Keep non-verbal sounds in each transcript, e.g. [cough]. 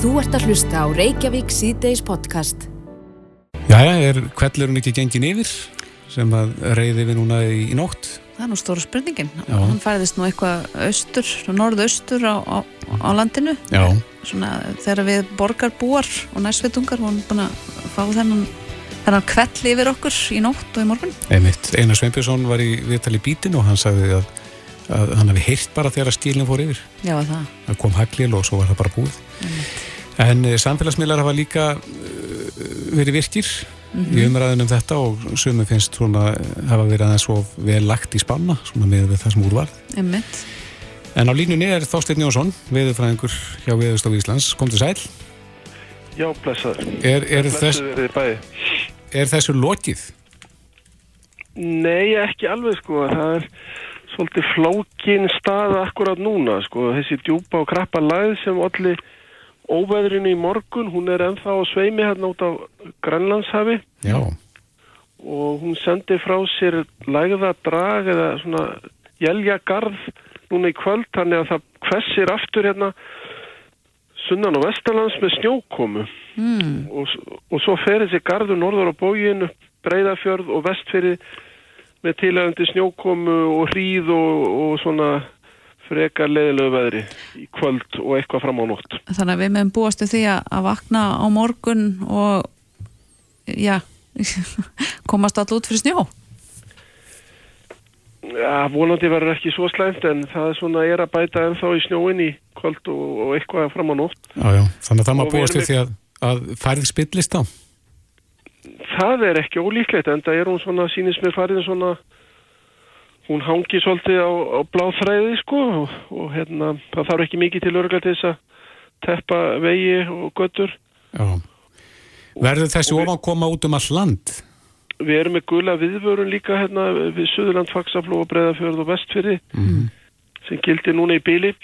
Þú ert að hlusta á Reykjavík síðdeis podcast. Jæja, er kvellurinn ekki gengin yfir sem að reyði við núna í, í nótt? Það er nú stóra spurningin. Já. Hann færiðist nú eitthvað austur, norðaustur á, á, á landinu. Já. Svona þegar við borgarbúar og næsveitungar vorum búin að fá þennan, þennan kvell yfir okkur í nótt og í morgun. Einmitt, Einar Sveinbjörnsson var í viðtali bítin og hann sagði að, að hann hafi heyrt bara þegar að stílinn fór yfir. Já, það. Það kom haglil og svo var það bara búið. En uh, samfélagsmiðlar hafa líka uh, verið virkir í umræðin um þetta og sumum finnst svona eh, hafa verið aðeins svo vel lagt í spanna, svona með það sem úr var. Einmitt. En á línunni er Þorsteinn Jónsson, veðurfræðingur hjá Veðurstofu Íslands. Kom til sæl. Já, blessaður. Er, er, þess, Blessuð verið bæði. er þessu lokið? Nei, ekki alveg sko. Það er svolítið flókin staða akkurat núna sko. Þessi djúpa og krappa læð sem allir óveðrinu í morgun, hún er ennþá á sveimi hérna út á Grænlandshafi Já. og hún sendi frá sér lægða drag eða svona jæljagarð núna í kvöld þannig að það hvessir aftur hérna sunnan og vestarlands með snjókomu Mm. og, og svo fer þessi garður norður á bógin breyðafjörð og vestfyrir með tilhægandi snjókomu og hríð og, og svona frekar leiðilegu veðri í kvöld og eitthvað fram á nótt. Þannig að við meðum búast við því að, vakna á morgun og, já, [laughs] komast all út fyrir snjó. Ja, vonandi verður ekki svo slæmt en það er svona er að bæta ennþá í snjóin í kvöld og, og eitthvað fram á nótt. Já, já. Þannig að það má Og við búast erum við því að, að færð spillist á. Það er ekki ólíklegt en það er hún svona, sínist mér farin svona, hún hangi svolítið á, á bláþræði sko og, og hérna, það þarf ekki mikið til örgla til þess að teppa vegi og göttur. Já. Verður þessi ofan koma út um all land? Við erum með gula viðvörun líka hérna við Suðurland, Faxafló og Breiðafjörð og Vestfyrði sem gildir núna í bíli.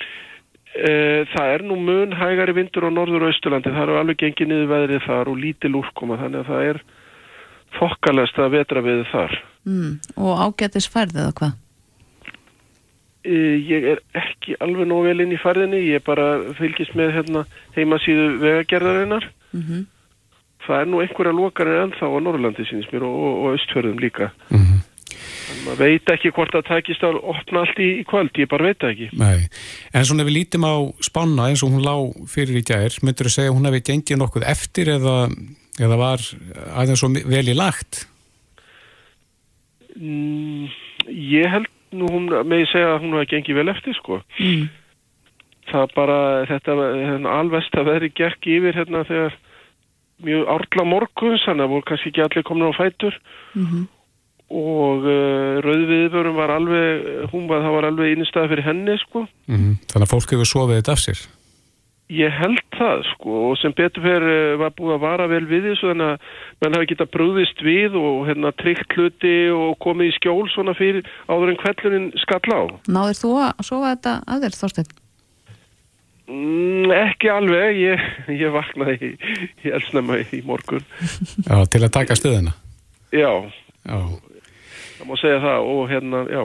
Það er nú mun hægari vindur á norður og austurlandi. Það eru alveg gengið niður veðrið þar og lítil úrkoma þannig að það er þokkalast að vetra við þar. Mm. Og ágætis færð eða hvað? Eh, Ég er ekki alveg nóg vel inn í færðinni, ég bara fylgist með hérna, heimasíðu vegagerðarinnar. Mm Það er nú einhverja lokanir ennþá á Norrlandi sínist mér og, og, og austfjörðum líka. Mhm. En maður veit ekki hvort það takist að opna allt í, í kvöld, ég bara veit ekki. Nei. En svona ef við lítum á spána eins og hún lá fyrir í gær, myndur þú segja að hún hefði gengið nokkuð eftir eða, eða var aðeins svo vel í lagt? Mm, ég held nú hún með ég segja að hún hafi gengið vel eftir sko. Mm. Það bara, þetta hérna, alvest að veðri gekk yfir hérna þegar mjög árla morgun, þannig að voru kannski ekki allir komin á fætur Mm og uh, rauðviðbörum var alveg, hún var, það var alveg innistæði fyrir henni sko. Mm Þannig að fólk hefur sofið þetta af sér. Ég held það sko og sem betur fyrir uh, var búið að vara vel við þessu þannig að menn hafi getað brúðist við og hérna tryggt hluti og komið í skjól svona fyrir áður en kvellurinn skall á. Náður þú að sofa þetta að þér, Þorsteinn? Mm, ekki alveg, ég, ég vaknaði í, í elsnæma í morgun. Já, til að taka stöðuna. Já, Já. Það má segja það og hérna, já.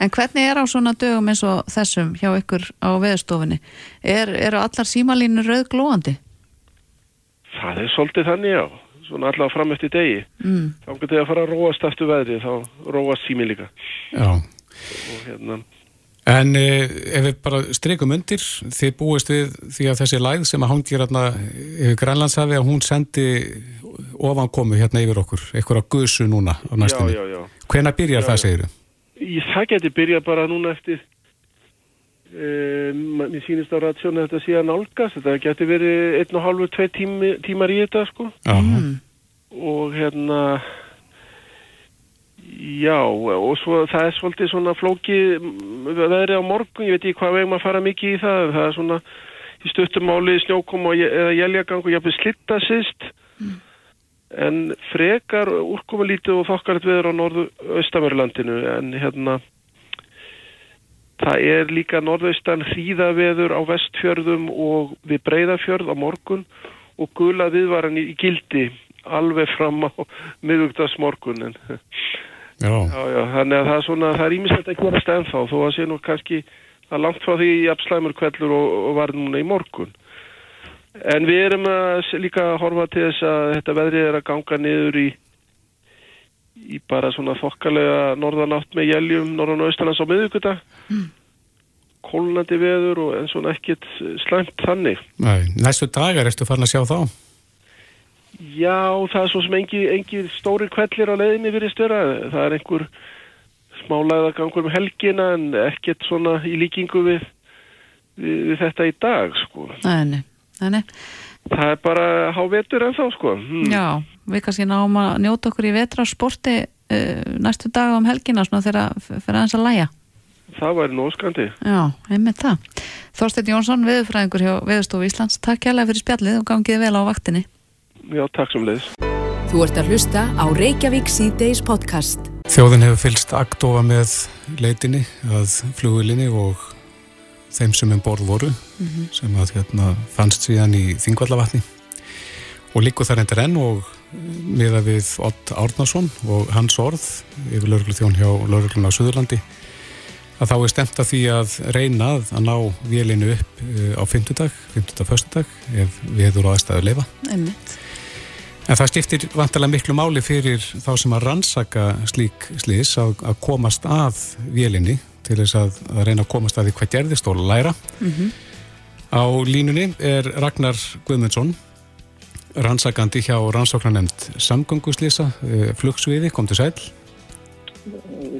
En hvernig er á svona dögum eins og þessum hjá ykkur á veðurstofunni? Er, eru allar símalínur rauðglóandi? Það er svolítið þannig, já. Svona allavega fram eftir degi. Mm. Þá getur þið að fara að róast eftir veðri, þá róast sími líka. Já. Og hérna, En eh, ef við bara streikum undir, þið búist við því að þessi læð sem að hangir hérna yfir Grænlandshafi að hún sendi ofankomu hérna yfir okkur, eitthvað á gusu núna á já, næstunni. já, já. Hvenær byrjar það, segir þú? Í, það geti byrjað bara núna eftir um, mér sýnist á ratsjónu þetta sé að nálgast þetta geti verið einn og hálfur, tvei tími, tímar í þetta sko. Mm. og hérna já og svo það er svolítið svona flóki veðri á morgun, ég veit ekki hvað vegum að fara mikið í það, það er svona í stuttumáli snjókom og, eða jæljagang og jafnveg slitta sýst en frekar úrkomulítið og þokkarið veður á norðu austamerlandinu en hérna það er líka norðaustan hríðaveður á vestfjörðum og við breyðafjörð á morgun og gula viðvaran í, gildi alveg fram á miðugdagsmorgun en Já. Já, já, þannig að það er svona, það er ímislegt að gerast ennþá, þó að sé nú kannski er langt frá því jafn slæmur kvellur og, og var núna í morgun. En við erum líka að horfa til þess að þetta veðrið er að ganga niður í, í bara svona þokkalega norðanátt með jæljum norðan og austalands á miðugudag. Kólnandi veður og en svona ekkit slæmt þannig. Nei, næstu dagar ertu farin að sjá þá? Já, það er svo sem engi, engi stóri kvellir á leiðinni virðist vera. Það er einhver smálaða gangur um helgina en ekkert svona í líkingu við, við, við þetta í dag, sko. Nei, nei, nei, nei. Það er bara hávetur en þá, sko. Hmm. Já, við kannski náum að njóta okkur í vetrarsporti uh, næstu dag um helgina svona þegar fyrir aðeins að læja. Það væri nóskandi. Já, einmitt það. Þorsteinn Jónsson, viðurfræðingur hjá Veðurstofu Íslands, takk kærlega fyrir spjallið og gangið vel á vaktinni. Já, takk sem leiðis. Þú ert að hlusta á Reykjavík C-Days podcast. Þjóðin hefur fylst aktofa með leitinni að flugulinni og þeim sem um borð voru sem að hérna, fannst síðan í Þingvallavatni og líku þar endur enn og miða við Ott Árnason og hans orð yfir lauruglu þjón hjá laurugluna á Suðurlandi að þá er stemt að því að reyna að ná vélinu upp eh, á fymtudag, fymtudag, föstudag ef við hefur á aðstæðu leifa. Einmitt. En það skiptir vantarlega miklu máli fyrir þá sem að rannsaka slík slís að, að komast að vélinni til þess að, að reyna að komast að því hvað gerðist og læra. Á línunni er Ragnar Guðmundsson, rannsakandi hjá rannsóknarnemnd samgönguslýsa, flugsviði, kom til sæl.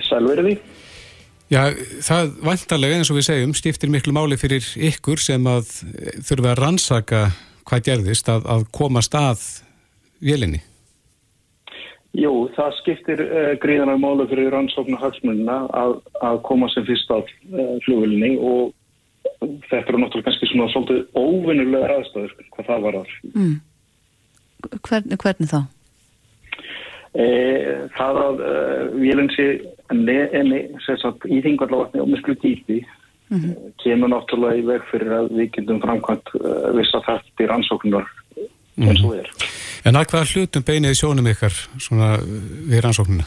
Sælverði. Já, það vantarlega eins og við segjum skiptir miklu máli fyrir ykkur sem að þurfa að rannsaka hvað gerðist að, að komast að vélinni. Jú, það skiptir uh, gríðanar málu fyrir rannsóknu hagsmunina að, að koma sem fyrst af uh, flugvölinni og þetta eru náttúrulega kannski svona svolítið óvinnulega aðstæður hvað það var að. Mm. Hvernig, hvernig þá? E, það að uh, vélinn sé enni, enni sagt, í þingvallavatni og miklu dýpi Mhm. kemur náttúrulega í veg fyrir að við getum framkvæmt uh, vissa þætti rannsóknunar eins og er. En að hvaða hlutum beiniði sjónum ykkar svona við rannsóknuna?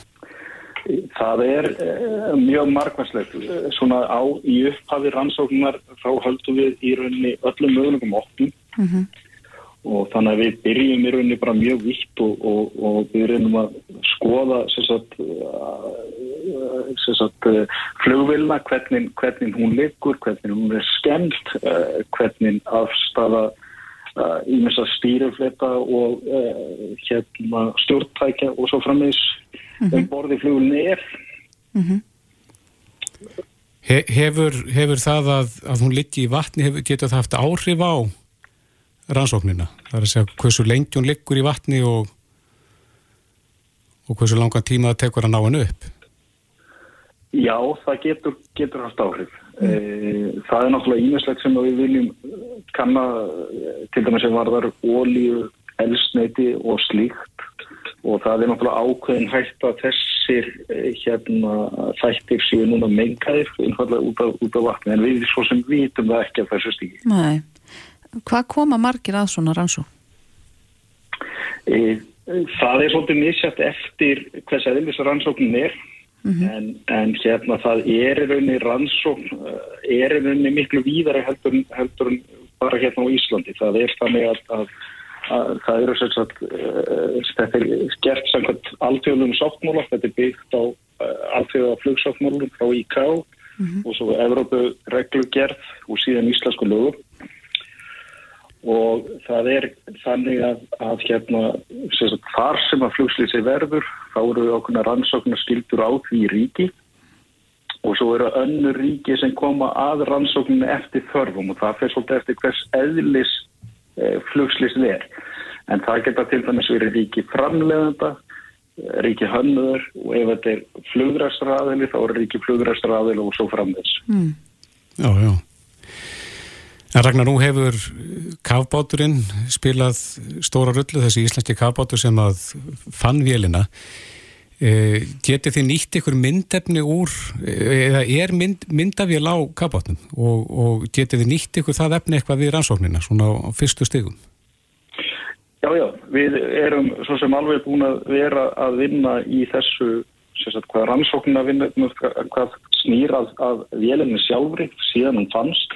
Það er uh, mjög margvæslegt. Uh, svona á í upphafi rannsóknar þá höldum við í rauninni öllum möguleikum opnum Mhm. og þannig að við byrjum í rauninni bara mjög vitt og, og, og við reynum að skoða sem sagt, uh, sem sagt flugvilna, hvernig, hvernig hún liggur, hvernig hún er skemmt, uh, hvernig afstafa ímessa stýrifleta og uh, hérna stjórntækja og svo frammeðis um borði flugvilni er. He, hefur, hefur það að, að hún liggi í vatni, hefur, getur það haft áhrif á rannsóknina? Það er að segja hversu lengi hún liggur í vatni og, og hversu langan tíma það tekur að ná hennu upp? Já, það getur, getur haft áhrif. Mm. Það er náttúrulega ímestlegt sem við viljum kanna eh, til dæmis sem varðar ólíu, elsneiti og slíkt og það er náttúrulega ákveðin hægt að þessir eh, hérna, þættir séu núna mengaðir einfallega út af, út af vatni en við svo sem vitum það ekki af þessu stíki. Nei. Hvað koma margir að svona rannsó? E, það er svolítið misjætt eftir hvers eðlis rannsóknin er en, en hérna það er í rauninni rannsókn eh, er í rauninni miklu víðari heldur, heldur bara hérna á Íslandi. Það er þannig að, að, að það eru sem sagt uh, þetta er gert samkvæmt alþjóðlum sáttmála, þetta er byggt á uh, alþjóða flugsáttmálum frá IK og svo Evrópu reglugerð og síðan íslensku lögum og það er þannig að, að hérna, sem sagt, þar sem að flugslýsi verður, þá eru okkurna rannsóknar skildur á því ríki og svo eru önnur ríki sem koma að rannsókninu eftir þörfum og það fyrir svolítið eftir hvers eðlis e, flugslýsið er. En það geta til dæmis verið ríki framleiðanda, eh, ríki hönnuður og ef þetta er flugræstraðili þá eru ríki flugræstraðili og svo framleiðs. Já, já. En Ragnar, nú hefur kafbáturinn spilað stóra rullu, þessi íslenski kafbátur sem að fann vélina. E, getið þið nýtt ykkur myndefni úr, eða er mynd, myndavél á kafbátnum og, og getið þið nýtt ykkur það efni eitthvað við rannsóknina, svona á, fyrstu stigum? Já, já, við erum svo sem alveg búin að vera að vinna í þessu, sagt, hvað rannsóknina vinna, hvað snýr að, vélinni sjálfri síðan hún fannst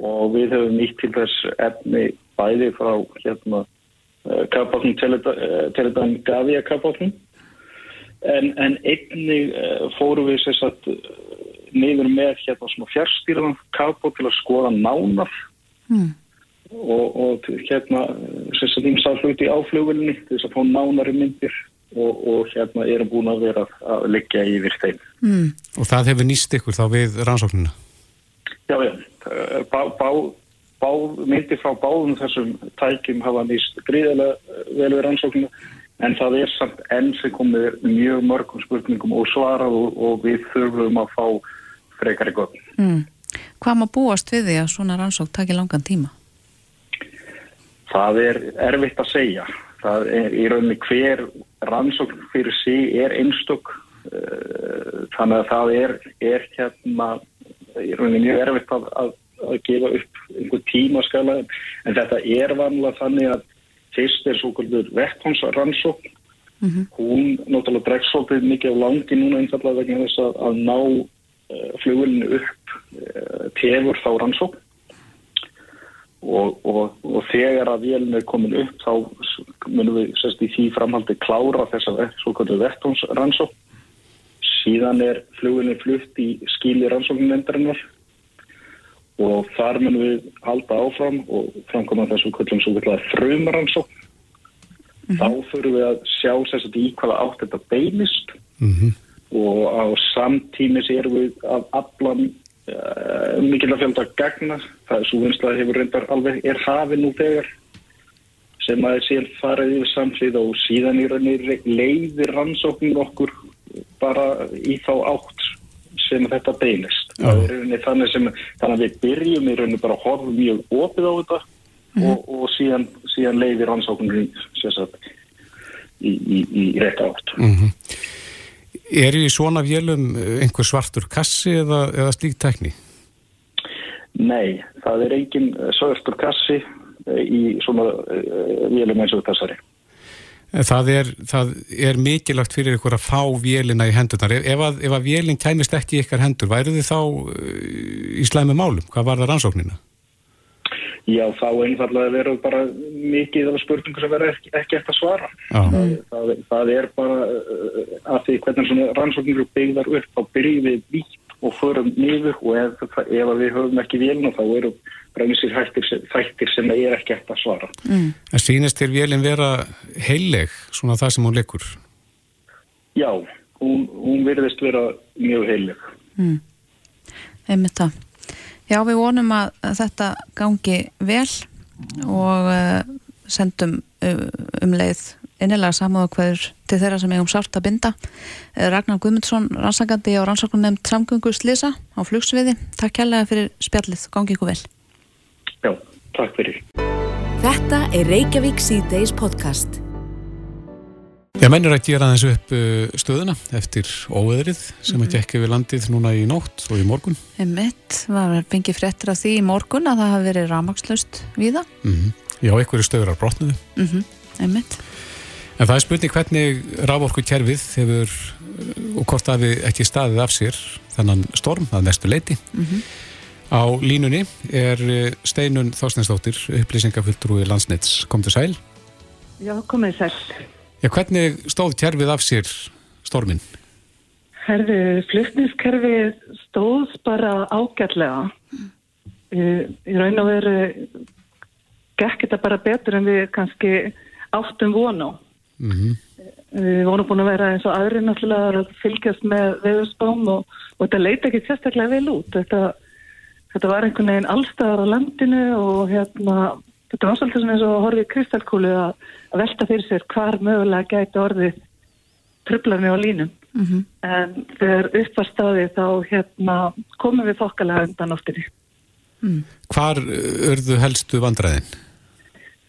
og við höfum nýtt til þess efni bæði frá hérna kapátnum Teledan Gavia kapátnum en, en einnig uh, fórum við sagt, niður með hérna svona fjárstýraðan kapát til að skoða nánar Mm. og, og hérna þess að ímsa hluti á flugvelni til þess að fá nánari myndir og, og hérna erum búin að vera að liggja yfir þeim. Mm. Og það hefur nýst ykkur þá við rannsóknina? Já, já, bá, bá, bá, myndir frá báðum þessum tækjum hafa nýst gríðilega vel við rannsóknina en það er samt enn sem komið mjög mörgum spurningum og svarað og, og við þurfum að fá frekar í gott. Mm. Hvað maður búast við því að svona rannsók takir langan tíma? Það er erfitt að segja. Það er í rauninni hver rannsókn fyrir sig er einstök þannig að það er, er hérna í rauninni mjög erfitt að, að, að gefa upp einhver tímaskala en þetta er vanlega þannig að fyrst er svo kvöldur vetthánsrannsókn Mm -hmm. hún náttúrulega dregst svolítið mikið á langi núna einfallega vegna þess að, að ná uh, flugulinu upp uh, tefur þá rannsókn. Og, og, og þegar að vélinu er komin upp þá munum við sérst í því framhaldi klára þess að svo kvöldur vetthánsrannsókn síðan er flugulinu flutt í skíli rannsóknunendarinnar og þar munum við halda áfram og framkoma þessu kvöldum svo kvöldur frumrannsókn Mhm. þá þurfum við að sjá þess að í hvaða átt þetta beinist Mm -hmm. og á samtímis erum við að afla uh, mikilvæg fjölda gagna það er svo vinslaði hefur reyndar alveg er hafið nú þegar sem að sér farið yfir samsvið og síðan í rauninni leiðir rannsóknir okkur bara í þá átt sem þetta beinist þannig sem þannig að við byrjum í rauninni bara að horfa mjög opið á þetta og, og síðan, síðan leiðir rannsóknir sagt, í, í, í rétt átt Mm -hmm. Er í svona vélum einhver svartur kassi eða, eða slík tekni? Nei, það er engin svartur kassi í svona uh, vélum eins og þessari. Það er, það er mikilvægt fyrir ykkur að fá vélina í hendurnar. Ef, ef, að, ef að vélinn kæmist ekki í ykkar hendur, væru þið þá í slæmi málum? Hvað var það rannsóknina? Já, þá einfallega verður bara mikið af spurningu sem verður ekki, ekki eftir að svara. Það, það, það er bara uh, að því hvernig rannsóknir byggðar upp, þá byrjum við og förum niður og ef, ef við höfum ekki vélina þá eru bremsir hættir, þættir sem er ekki eftir að svara. Mm. En sínist þér vélinn vera heileg, svona það sem hún leikur? Já, hún, hún verðist vera mjög heileg. Mm. Einmitt það. Já, við vonum að, þetta gangi vel og uh, sendum uh, um leið innilega samúða hverjur til þeirra sem eigum sárt að binda. Ragnar Guðmundsson, rannsakandi á rannsakun nefnd samgöngu Slisa á flugsviði. Takk kærlega fyrir spjallið. Gangi ykkur vel. Já, takk fyrir. Þetta er Reykjavík C-Days podcast. Já, mennur að gera þessu upp stöðuna eftir óveðrið sem mm -hmm. ekki við landið núna í nótt og í morgun. Emitt, var fengið fréttir af því í morgun að það hafi verið ramagslust við það. Mm -hmm. Já, einhverju stöður á brotnuðu. Mm -hmm. Emitt. En það er spurning hvernig rávorku kerfið hefur og hvort hefur ekki staðið af sér þannan storm að mestu leiti. Á línunni er Steinun Þásnæsdóttir, upplýsingafulltrúi landsnits. Kom til sæl? Já, komið sæl. Já, hvernig stóð kerfið af sér stormin? Herðu, flutniskerfið stóð bara ágætlega. Í raun og veru gekk þetta bara betur en við kannski áttum vonu. Mm -hmm. Við vorum búin að vera eins og aðri náttúrulega að fylgjast með veðurspám og, og þetta leiti ekki sérstaklega vel út. Þetta, þetta var einhvern veginn allstæðar á landinu og hérna, þetta var svolítið eins og horfið kristalkúlu að, að velta fyrir sér hvar mögulega gæti orðið tröflarni á línum. Mm -hmm. En þegar upp var staðið þá hérna, komum við þokkalega undan oftinni. Mm. Hvar örðu helstu vandræðin?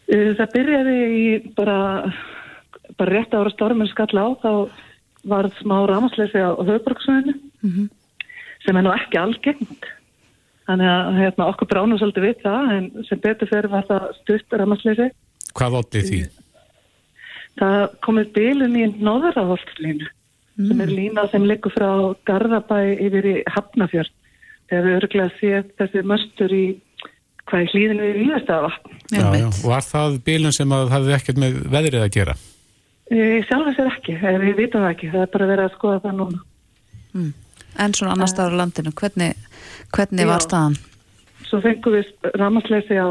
Það byrjaði í bara, bara rétt ára stormur skall á þá var smá rámasleysi á höfuborgsvæðinu mm -hmm. sem er nú ekki algengt. Þannig að hérna, okkur bránum svolítið við það en sem betur fyrir var það stutt rámasleysi. Hvað óttið því? Það komið bílun í Nóðaraholtslínu mm. sem er lína sem liggur frá Garðabæ yfir í Hafnafjörn hefur örgulega séð þessi möstur í hvað í hlýðinu við Víðastafa. Já, já, var það bílun sem að hafði ekkert með veðrið að gera? Sjálf þess er ekki, við vitum það ekki, það er bara verið að skoða það núna. Mm. En svona annar staður á landinu, hvernig, hvernig var staðan? Svo fengum við ramasleysi á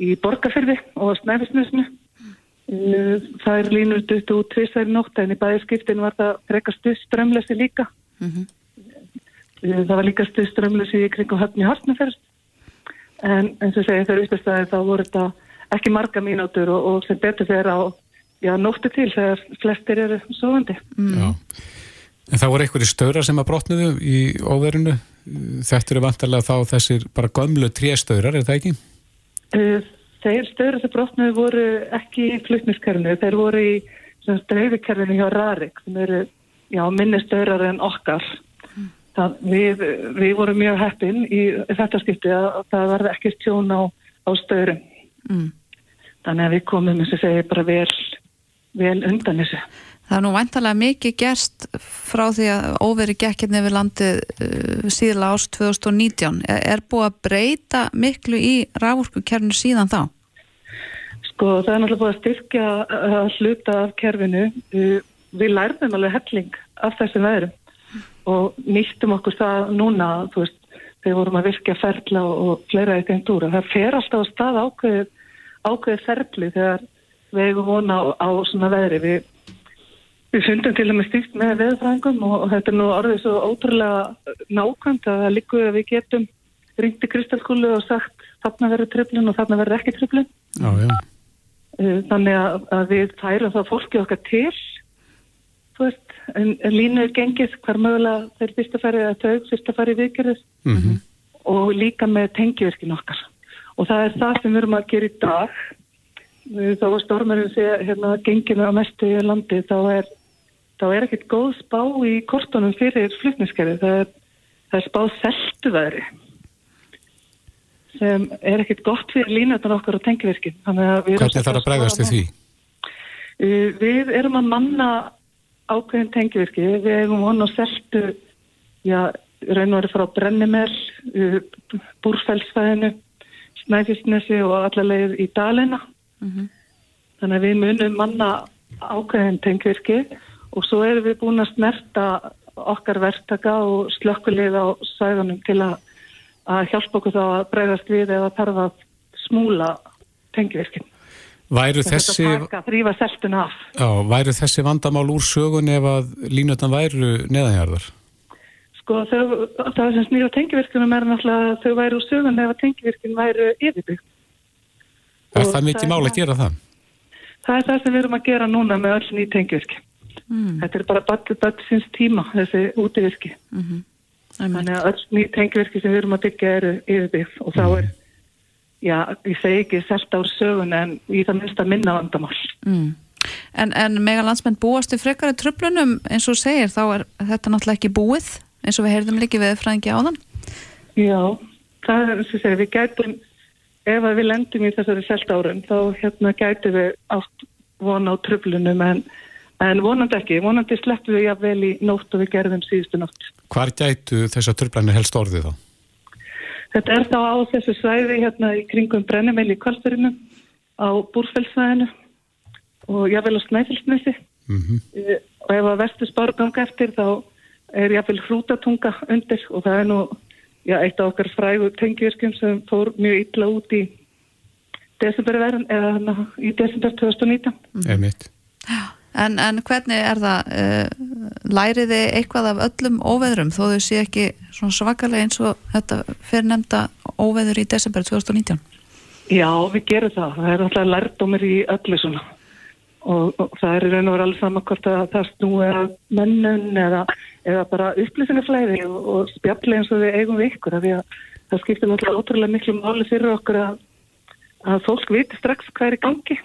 í Borgafyrði og Snæfisnusnu. Það er línur dutt út tvísæri nótt en í bæðiskiptin var það frekar stuð strömleysi líka. Mm -hmm. Það var líka stuð strömleysi í kringum höfni hartnaferð. En eins og segja þegar uppestæði þá voru þetta ekki marga mínútur og, og sem betur þegar á já, nóttu til þegar flestir eru sovandi. Mm. Já. En það voru einhverju störa sem að brotnuðu í óverinu. Þetta eru vantarlega þá þessir bara gömlu tréstaurar, er það ekki? Þeir störa sem brotnuðu voru ekki í flutniskerfinu. Þeir voru í dreifikerfinu hjá Rarik sem eru já, minni staurar en okkar. Það, við, við vorum mjög heppin í þetta skipti að það verði ekki stjón á, á staurum. Mm. Þannig að við komum, eins og segi, bara vel, vel undan þessu. Það er nú vantarlega mikið gerst frá því að óveri gekkirni við landið uh, síðla árs 2019. Er, búið að breyta miklu í rávorkukerfinu síðan þá? Sko það er náttúrulega búið að styrkja að hluta af kerfinu. Við lærðum alveg helling af þessum veðrum og nýttum okkur það núna, veist, þegar vorum að virka ferla og fleira eitthvað í dúra. Það fer alltaf á stað ákveðið, ákveðið ferli þegar við hefum vona á, á svona veðri. Við Við fundum til og með stíkt með veðfræðingum og, og þetta er nú orðið svo ótrúlega nákvæmt að það líkuð að við getum ringt í kristalkúlu og sagt þarna verður tröflun og þarna verður ekki tröflun. Já, já. Þannig að, að við færum það fólki okkar til, þú veist, en, en línu er gengið hver mögulega þeir fyrst að færi að þau fyrst að færi viðgerðis mm -hmm. og líka með tengjöverkin okkar. Og það er það sem við erum að gera í dag. Þá var stormurinn sé hérna genginu á mestu í landi, þá er þá er ekkert góð spá í kortunum fyrir flutniskerfi. Það er, það er spáð seltuværi sem er ekkert gott fyrir línutan okkar á tengverkin. Hvernig þarf að bregðast við því? Við erum að manna ákveðin tengverki. Við erum von að seltu, já, raun og verið frá Brennimell, Búrfellsfæðinu, Snæfisnesi og allarleið í Dalina. Mm -hmm. Þannig að við munum manna ákveðin tengverki og svo erum við búin að smerta okkar verktaka og slökkulið á sæðunum til að, að hjálpa okkur þá að bregðast við eða þarf að smúla tengvirkinn. Væru þessi, já, væru þessi vandamál úr sögun ef að línutan væru neðanjarðar? Sko þau, það sem snýra tengvirkunum er náttúrulega þau væru úr sögun ef að tengvirkun væru yfirbygg. Er það mikið mál að gera það? Það er það sem við erum að gera núna með öll nýjum tengvirkun. Mm. Þetta er bara ballu tíma, þessi útivirki. Mm -hmm. Þannig að öll nýtt tengvirki sem við erum að byggja eru yfirbygg og þá er, mm. já, ég segi ekki selt ár sögun en í það minnst að minna vandamál. Mm. En, en megalandsmenn búast í frekari tröflunum eins og segir, þá er þetta náttúrulega ekki búið eins og við heyrðum líki við fræðingi á þann? Já, það er eins og segir, við gætum, ef við lendum í þessari selt árum, þá hérna gætum við átt vona á tröflunum en En vonandi ekki, vonandi sleppum við jáfnvel í nótt og við gerðum síðustu nótt. Hvar gætu þessar turblanir helst orðið þá? Þetta er þá á þessu svæði hérna í kringum Brennimeil í Kvalsverðinu, á Búrfellsvæðinu og jáfnvel á Snæfellsnesi. Mm -hmm. Og ef að vestu spárganga eftir þá er jáfnvel hrútatunga undir og það er nú já, eitt af okkar frægu tengvirkjum sem fór mjög illa út í desemberverðin eða í desember 2019. Eða mitt. Já. En, en hvernig er það, uh, læriði eitthvað af öllum óveðrum þó þau sé ekki svakalega eins og þetta fyrir nefnda óveður í desember 2019? Já, við gerum það. Það er alltaf lærdómir í öllu svona og, og það er raun og verið alls saman hvort að það snúi að mennun eða, eða bara upplýsingaflæði og, og spjalli eins og við eigum við ykkur að það skiptir náttúrulega ótrúlega miklu máli fyrir okkur að, að fólk viti strax hvað er í gangi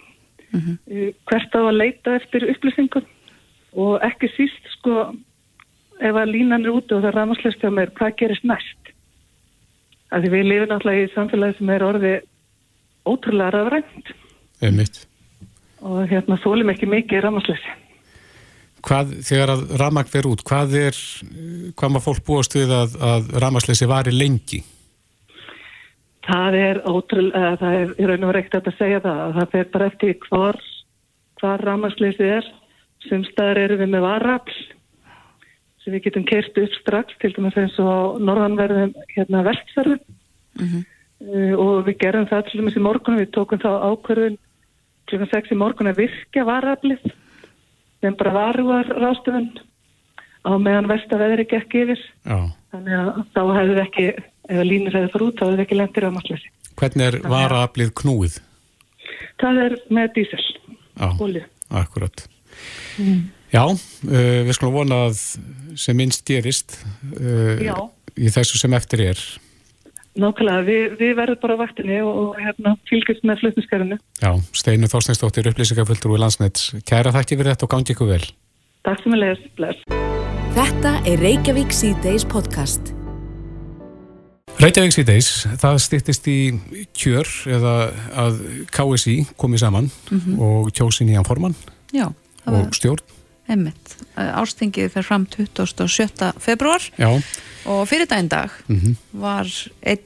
mm -hmm. hvert á að leita eftir upplýsingum og ekki síst sko ef að línan er úti og það er rámasleist hjá mér, hvað gerist næst? Því við lifum náttúrulega í samfélagi sem er orðið ótrúlega rafrænt og hérna þólum ekki mikið rámasleisi hvað, þegar að ramag verður út, hvað er, hvað maður fólk búast við að, að ramagsleysi vari lengi? Það er ótrúlega, það er í raun og reykt að segja það, það fer bara eftir hvar, hvar ramagsleysið er, sem staðar eru við með varafl, sem við getum kert upp strax, til dæmis eins og norðanverðum hérna vestferðum mm -hmm. uh, og við gerum það til dæmis í morgunum, við tókum þá ákverðun kl. 6 í morgun að virka varaflið sem bara varuvar rástöfun á meðan vestaveðri gekk yfir Já. þannig að þá hefðu ekki ef línur hefðu farið út, þá hefðu ekki lendir á matlösi. Hvernig er varaflið knúið? Það er með dísel Já, akkurat mm. Já, uh, við skulum vona að sem minnst gerist uh, í þessu sem eftir er Nákvæmlega, við, við verðum bara vaktinni og, og hérna, fylgjast með flutniskerfinu. Já, Steinu Þorsteinsdóttir, upplýsingaföldur úr landsnett. Kæra þakki fyrir þetta og gangi ykkur vel. Takk sem að leiðast, bless. Þetta er Reykjavík C-Days podcast. Reykjavík C-Days, það stýttist í kjör eða að KSI komið saman mm -hmm. og kjósin í hann formann Já, og stjórn. Emmitt, ástingið fer fram 27. februar Já. og fyrir daginn dag mm -hmm. var ein,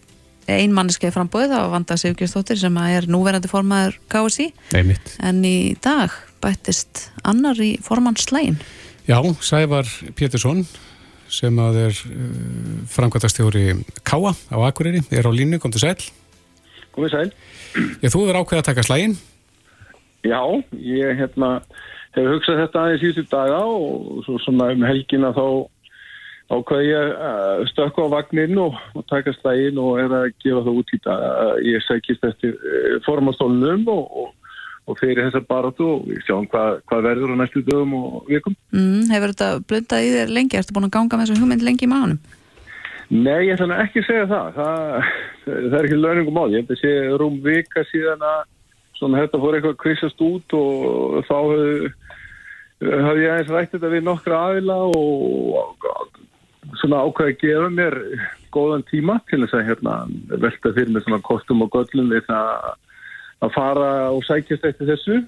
ein manneskeið frambóðið á Vanda Sigurgjörnstóttir sem er núverandi formaður KSI Emmitt. en í dag bættist annar í formannslægin Já, Sævar Pétursson sem að er uh, framkvæmtastjóri Káa á Akureyri er á línu, kom til sæl. Komið sæl. Já, þú hefur ákveð að taka slægin Já, ég hérna hefur hugsað þetta aðeins í þessu daga og svo svona um helgina þá ákvaði ég að stökka á vagnin og, og taka slægin og er að gefa það út í dag. Ég segist eftir eh, formastólunum og, og, og fyrir þessar baratu og við sjáum hvað, hvað verður á næstu dögum og vikum. Mm, hefur þetta blundað í þér lengi? Erstu búin að ganga með þessu hugmynd lengi í mánum? Nei, ég ætla ekki að segja það. Það, það er ekki launingum á. Ég held að sé rúm vika síðan að svona þetta fór eitthvað kvissast út og þá hafði ég aðeins rætt þetta við nokkra aðila og svona ákvæði að gefa mér góðan tíma til þess að hérna, velta fyrir mig svona kostum og göllum við það að fara og sækjast eftir þessu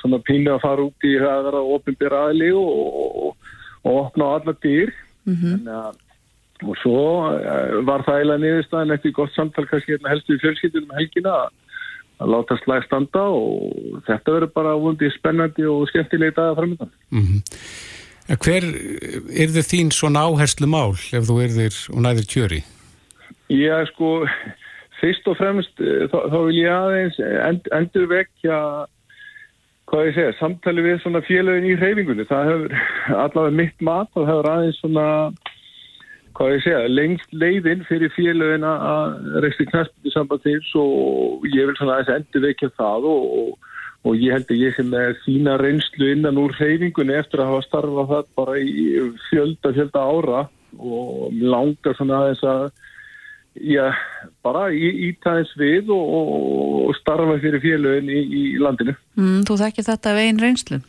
svona pínu að fara út í að vera ofinbér aðli og, og, og opna á alla dýr mm -hmm. að, og svo eh, var það eiginlega niðurstaðin eftir gott samtal kannski hérna helstu í fjölskyldunum helgina að að láta slæg standa og þetta verður bara vundi spennandi og skemmtileg dagar framöndan. Mm -hmm. Hver er þið þín svona áherslu mál ef þú erðir og næðir kjöri? Já, sko, fyrst og fremst eh, þá, þá vil ég aðeins end, endur vekja hvað ég segja, samtali við svona félagin í hreyfingunni. Það hefur [laughs] allavega mitt mat og hefur aðeins svona hvað ég segja, lengst leiðin fyrir félagin að reysli knæspiti sambandins og ég vil svona aðeins endur veikja það og, og, ég held að ég sem er þína reynslu innan úr hreyfingunni eftir að hafa starfað það bara í fjölda, fjölda ára og langar svona aðeins að já, bara ítæðins við og, og starfa fyrir félagin í, í landinu. Mm, þú þekkir þetta af einn reynslu?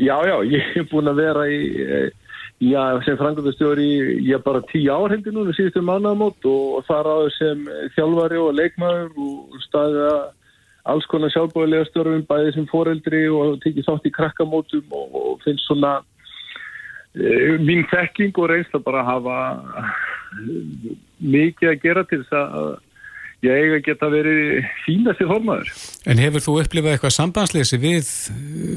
Já, já, [laughs] ég hef búin að vera í Já, sem frangöndastjóri ég er bara tíu ár hindi núna síðustu mannamót og þar áður sem þjálfari og leikmaður og staðið að alls konar sjálfbóðilega stjórnum bæðið sem foreldri og tekið þátt í krakkamótum og, og finnst svona e, mín þekking og reynsla bara að hafa mikið að gera til þess að ég eiga geta verið fínast í formaður. En hefur þú upplifað eitthvað sambandsleysi við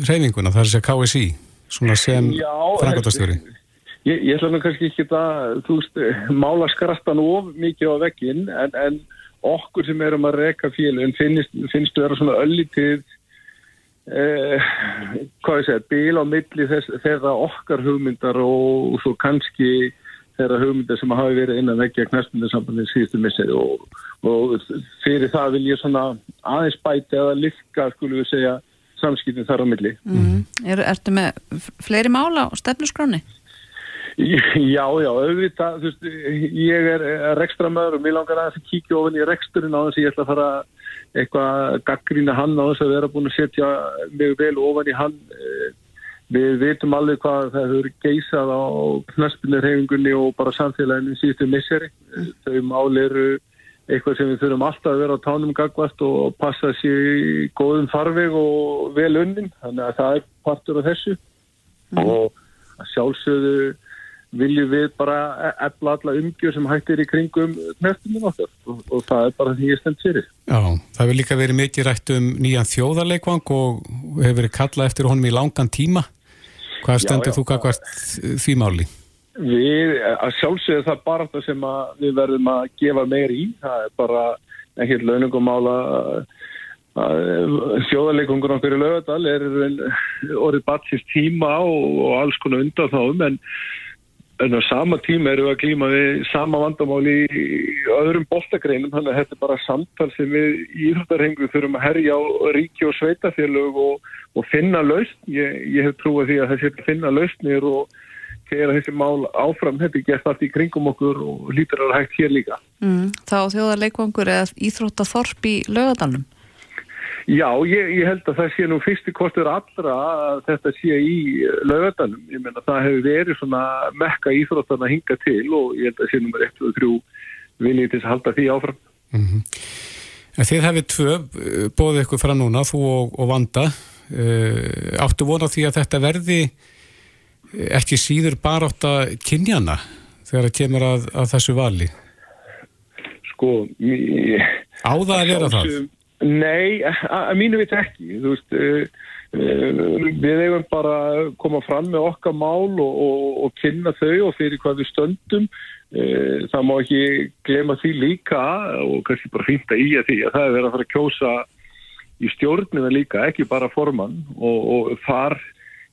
reyfinguna, þar sé KSI, svona sem frangöndastjóri? Ég, ég ætla nú kannski ekki að, þú veist, mála skrattan of mikið á vekkin en, en okkur sem erum að reka félun finnst, finnst vera svona öllitið, eh, hvað ég segja, bíl á milli þess, þeirra okkar hugmyndar og, og svo kannski þeirra hugmyndar sem hafi verið innan vekkja knæstundarsambandin síðustu missið og, og fyrir það vil ég svona aðeins bæti eða lykka, skulum við segja, samskipin þar á milli. Mm. Er, ertu með fleiri mála á stefnusgráni? Já, já, auðvitað, veist, ég er rekstramöður og mér langar að það kíkja ofin í reksturinn á þess að ég ætla að fara eitthvað gaggrína hann á þess að vera búin að setja mjög vel ofan í hann. Við veitum alveg hvað það hefur geysað á knastbyrnirhefingunni og bara samfélaginu síðustu misseri. Þau máli eru eitthvað sem við þurfum alltaf að vera á tánum gagvast og passa sér í góðum farveg og vel unnin, þannig að það er partur af þessu. og að sjálfsögðu viljum við bara efla alla umgjör sem hættir í kringum knöftumum okkar og, og það er bara því ég stend fyrir. Já, það hefur líka verið mikið rætt um nýjan þjóðarleikvang og hefur verið kallað eftir honum í langan tíma. Hvað stendur þú kakvart því máli? Við, að sjálfsögðu það bara það sem við verðum að gefa meir í. Það er bara ekkert launungumála þjóðarleikungur okkur í lögadal er orðið batsist tíma og, og alls konar undan þáum en En á sama tíma eru við að klíma við sama vandamáli í öðrum boltagreinum, þannig að þetta er bara samtal sem við í Íþróttarhengu þurfum að herja á ríki og sveitafélög og, og finna lausn. Ég, ég hef trúið því að þessi finna lausnir og þegar þessi mál áfram þetta er gert allt í kringum okkur og lítur að hægt hér líka. Mm, þá þjóðarleikvangur eða Íþróttarþorp í lögadalum? Já, ég, ég held að það sé nú fyrsti kostur allra að þetta sé í lögadalum. Ég menna það hefur verið svona mekka íþróttan að hinga til og ég held að sé nummer 1 og 3 viljið til að halda því áfram. Mm -hmm. Þið hefði tvö eh, bóðið ykkur frá núna, þú og, og Vanda. Uh, áttu vona því að þetta verði eh, ekki síður að kynjana þegar það kemur að, að þessu vali? Sko, ég... Á það að vera það? Nei, að mínu veit ekki. Þú veist, uh, við eigum bara að koma fram með okkar mál og, og, og kynna þau og fyrir hvað við stöndum. Uh, það má ekki glema því líka og kannski bara fýnda í að því að það er verið að fara að kjósa í stjórnina líka, ekki bara formann og, og þar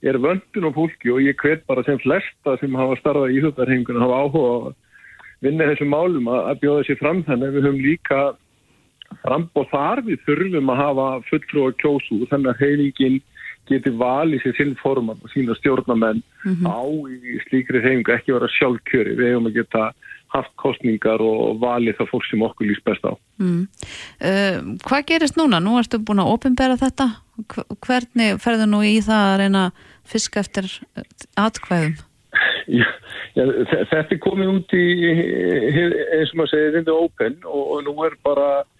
er vöndun á fólki og ég hvet bara sem flesta sem hafa starfað í þjóttarhengun hafa áhuga að vinna þessum málum að bjóða sér fram þannig að við höfum líka frambóð þar við þurfum að hafa fulltrúa kjósu þannig að heilingin geti valið sér sinn forman og sína stjórnamenn mm -hmm. á í slíkri reyningu ekki vera sjálfkjöri, við hefum að geta haft kostningar og valið það fólk sem okkur lýst best á mm. uh, Hvað gerist núna? Nú ertu búin að ofinbera þetta hvernig ferðu nú í það að reyna fisk eftir atkvæðum? [laughs] Já, já, þetta er komið út í eins og maður segir, þetta er open og, og nú er bara Eh,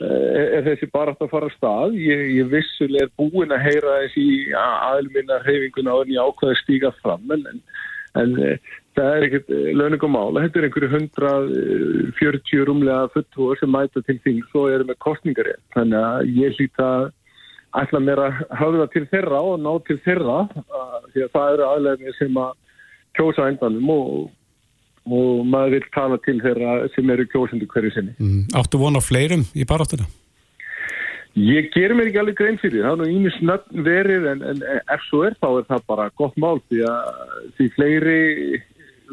er þessi bara að fara að stað. Ég, ég vissuleg er búin að heyra þessi aðlminna hreyfinguna og en ég ákvaði að stíga fram en, en, eh, það er ekkert eh, launingum mála. Þetta er einhverju 140 rúmlega fulltúar sem mæta til þing svo erum við kostningarið. Þannig að ég hlýta ætla mér að hafa það til þeirra og ná til þeirra því að það eru aðlegni sem að kjósa endanum og og maður vil tala til þeirra sem eru kjósendu hverju sinni. Mm. Áttu vona fleirum í baráttuna? Ég ger mér ekki alveg grein fyrir það er nú ímis nöfn verið en, en ef svo er þá er það bara gott mál því að því fleiri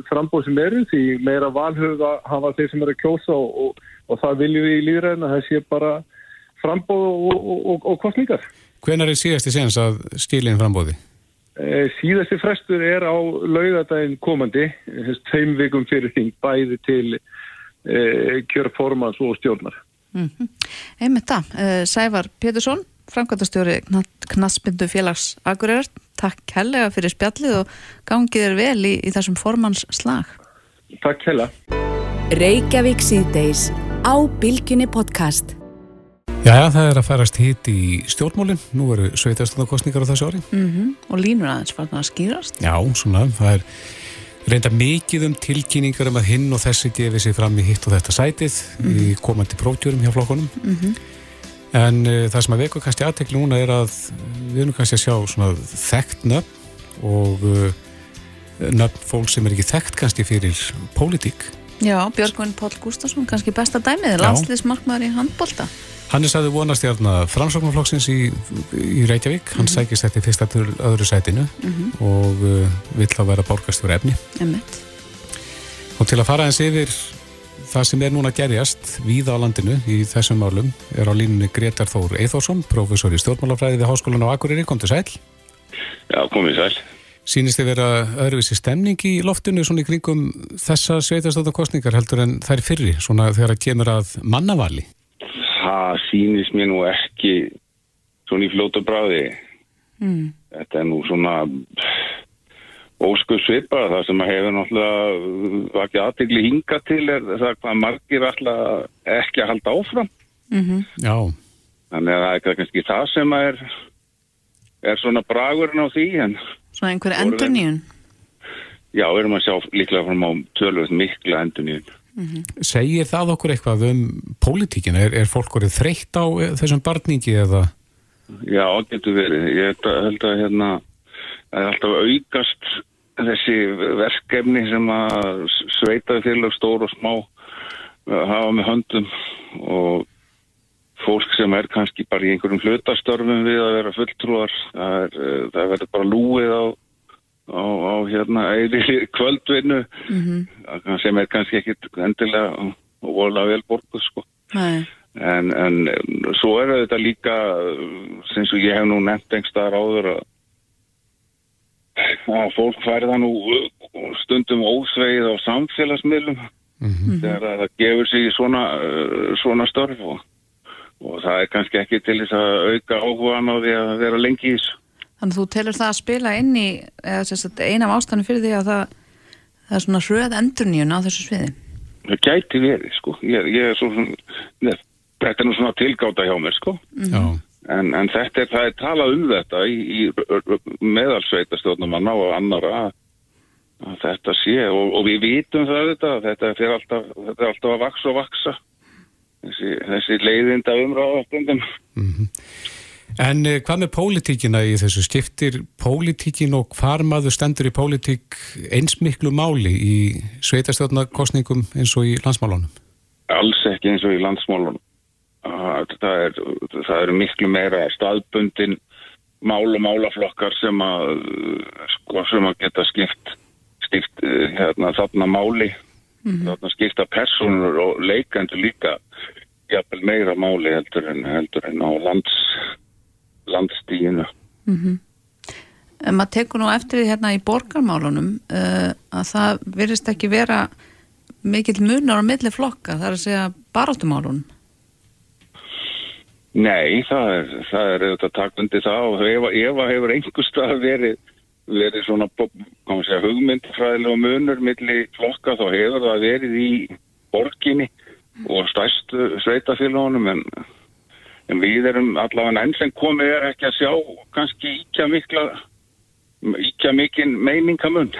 frambóð sem eru því meira valhauða hafa þeir sem eru að kjósa og, og, og það viljum við í líðræðin að það sé bara frambóð og, og kostningar. Hvenar er síðasti séns að stílinn frambóði? Eh, síðasti frestur er á laugadaginn komandi, tveim vikum fyrir þing, bæði til e, kjörformans og stjórnar. Mm -hmm. Einmitt það, eh, Sævar Pétursson, framkvæmtastjóri Knaspindu félags Akureyrar, takk helga fyrir spjallið og gangið er vel í, í þessum formans slag. Takk helga. Reykjavík síðdeis á Bilginni podcast. Já, það er að færast hitt í stjórnmólinn, nú eru sveitastundarkostningar á þessu ári. Mm -hmm. Og línur aðeins var það að skýrast? Já, svona, það er reynda mikið um tilkynningar um að hinn og þessi gefið sér fram í hitt og þetta sætið mm -hmm. í komandi prófjörum hjá flokkonum. Mm -hmm. En uh, það sem að veiku kannski aðtekli núna er að við erum kannski að sjá svona þekkt nöfn og uh, nöfn fólk sem er ekki þekkt kannski fyrir pólitík. Já, Björgvin Pál Gustafsson, kannski besta dæmið, landsliðsmarkmaður í handbólta. Hannes hafði vonast hérna framsóknarflokksins í, í Reykjavík, hann mm -hmm. sækist þetta í fyrsta til öðru sætinu mm -hmm. og uh, vill að vera borgastur efni. Emmett. Og til að fara eins yfir það sem er núna gerjast víða á landinu í þessum málum er á línunni Gretar Þór Eithórsson, professor í stjórnmálafræði við Háskólan á Akureyri, kom til sæl. Já, komið sæl. Sýnist þið vera öðruvísi stemning í loftinu svona í kringum þessa sveitastáðarkostningar heldur en þær fyrri, svona þegar það kemur að mannavali? Það sýnist mér nú ekki svona í fljóta bráði mm. þetta er nú svona óskuð svipa það sem að hefur náttúrulega ekki aðtegli hinga til er það hvað margir alltaf ekki að halda áfram mm -hmm. Já Þannig að það er kannski það sem er er svona bragurinn á því en Svona einhver endur nýjun? Já, við erum að sjá líklega fram á tölvöld mikla endur nýjun. Segir það okkur eitthvað um pólitíkin? Er, er fólk orðið þreytt á eh, þessum barningi eða? Já, getur verið. Ég held að, held að hérna, það er alltaf aukast þessi verkefni sem að sveitaði félag stór og smá uh, hafa með höndum og fólk sem er kannski bara í einhverjum hlutastörfum við að vera fulltrúar það, er, uh, það verður bara lúið á, á, á hérna eðri kvöldvinnu mm -hmm. sem er kannski ekkit endilega og volað vel borguð sko Nei. en, en svo er þetta líka sem svo ég hef nú nefnt einhverstaðar áður að að fólk færða nú stundum ósveið á samfélagsmiðlum þegar það gefur sig í svona, svona störf og, og það er kannski ekki til þess að auka áhugan á því að vera lengi í þessu. Þannig að þú telur það að spila inn í eða sem sagt, eina af ástæðanum fyrir því að það, það er svona hröð endurnýjun á þessu sviði. Það gæti verið sko. Ég, ég er svo, nef, þetta er nú svona tilgáta hjá mér sko. Já. En, en þetta er, það er talað um þetta í, í meðalsveitastjórnumanna og annara að, að þetta sé og, og við vitum það þetta, þetta er alltaf, þetta er alltaf að vaksa og vaksa þessi, þessi leiðinda umráðastundum. En eh, hvað með pólitíkina í þessu? Skiptir pólitíkin og hvar maður stendur í pólitík eins miklu máli í sveitastjórnarkostningum eins og í landsmálunum? Alls ekki eins og í landsmálunum. Að Það er, það er miklu meira staðbundin mál og málaflokkar sem að, sko, sem að geta skipt, skipt eh, hérna, þarna máli, þarna skipta personur og leikendur líka jafnvel meira máli heldur en, heldur en á lands, landstíinu. En maður tekur nú eftir því hérna í borgarmálunum uh, að það virðist ekki vera mikill munar á milli flokka, það er að segja baráttumálunum. Nei, það er, það er auðvitað takundi það og ef að hefur einhver stað verið, verið svona segja, hugmyndfræðilega munur milli flokka þá hefur það verið í borginni og stærstu sveitafélagunum en, en við erum allavega enn sem komið er ekki að sjá kannski íkja mikla íkja mikinn meiningamund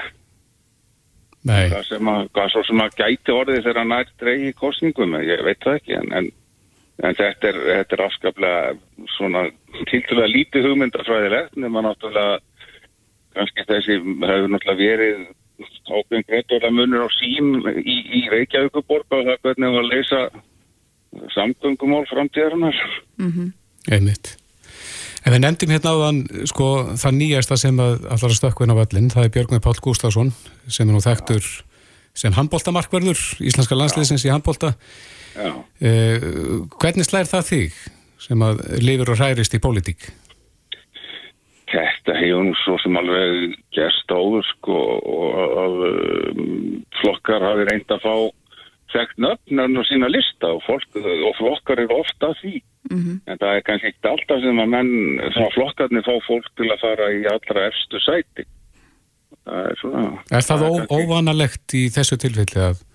Nei. hvað að, hvað svo sem að gæti orðið þegar hann er dreigi kostningum, ég veit það ekki en, en En þetta er, þetta er afskaplega svona tildulega lítið hugmyndafræðilegt nema náttúrulega kannski þessi hefur náttúrulega verið ákveðin greiðdóla munur á sín í, í Reykjavíkuborg og það hvernig var að leysa samgöngumál framtíðarinnar. Einmitt. En við nefndum hérna áðan sko, það nýjasta sem að allar að stökkvinn á völlin, það er Björgvin Pál Gustafsson sem er nú þekktur sem handbóltamarkverður, íslenska landsliðsins í handbólta. Já. Eh, hvernig slær það þig sem að lifir og hærist í pólitík? Þetta hefur nú svo sem alveg gerst áður sko og að um, flokkar hafi reynd að fá þekkt nöfnarn og sína lista og, fólk, og flokkar eru ofta því. En það er kannski ekkert alltaf sem að menn, svona flokkarnir fá fólk til að fara í allra efstu sæti. Það er svona... Er það kannski- óvanalegt í þessu tilfelli að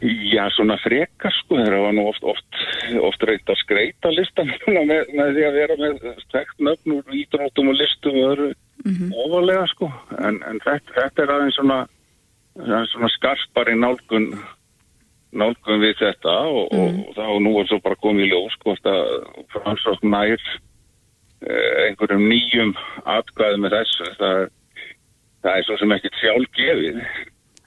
Já, svona frekar sko, þeir hafa nú oft, oft, oft reynt að skreita listan [laughs] með, með því að vera með stekt nöfn úr ídróttum og listum og öðru ofalega sko, en, en þetta, þetta er aðeins svona, svona skarpari nálgun, nálgun við þetta og, og þá nú er svo bara komið í ljós hvort að framsókn nær eh, einhverjum nýjum atkvæði með þessu, það það er svo sem ekkert sjálfgefið,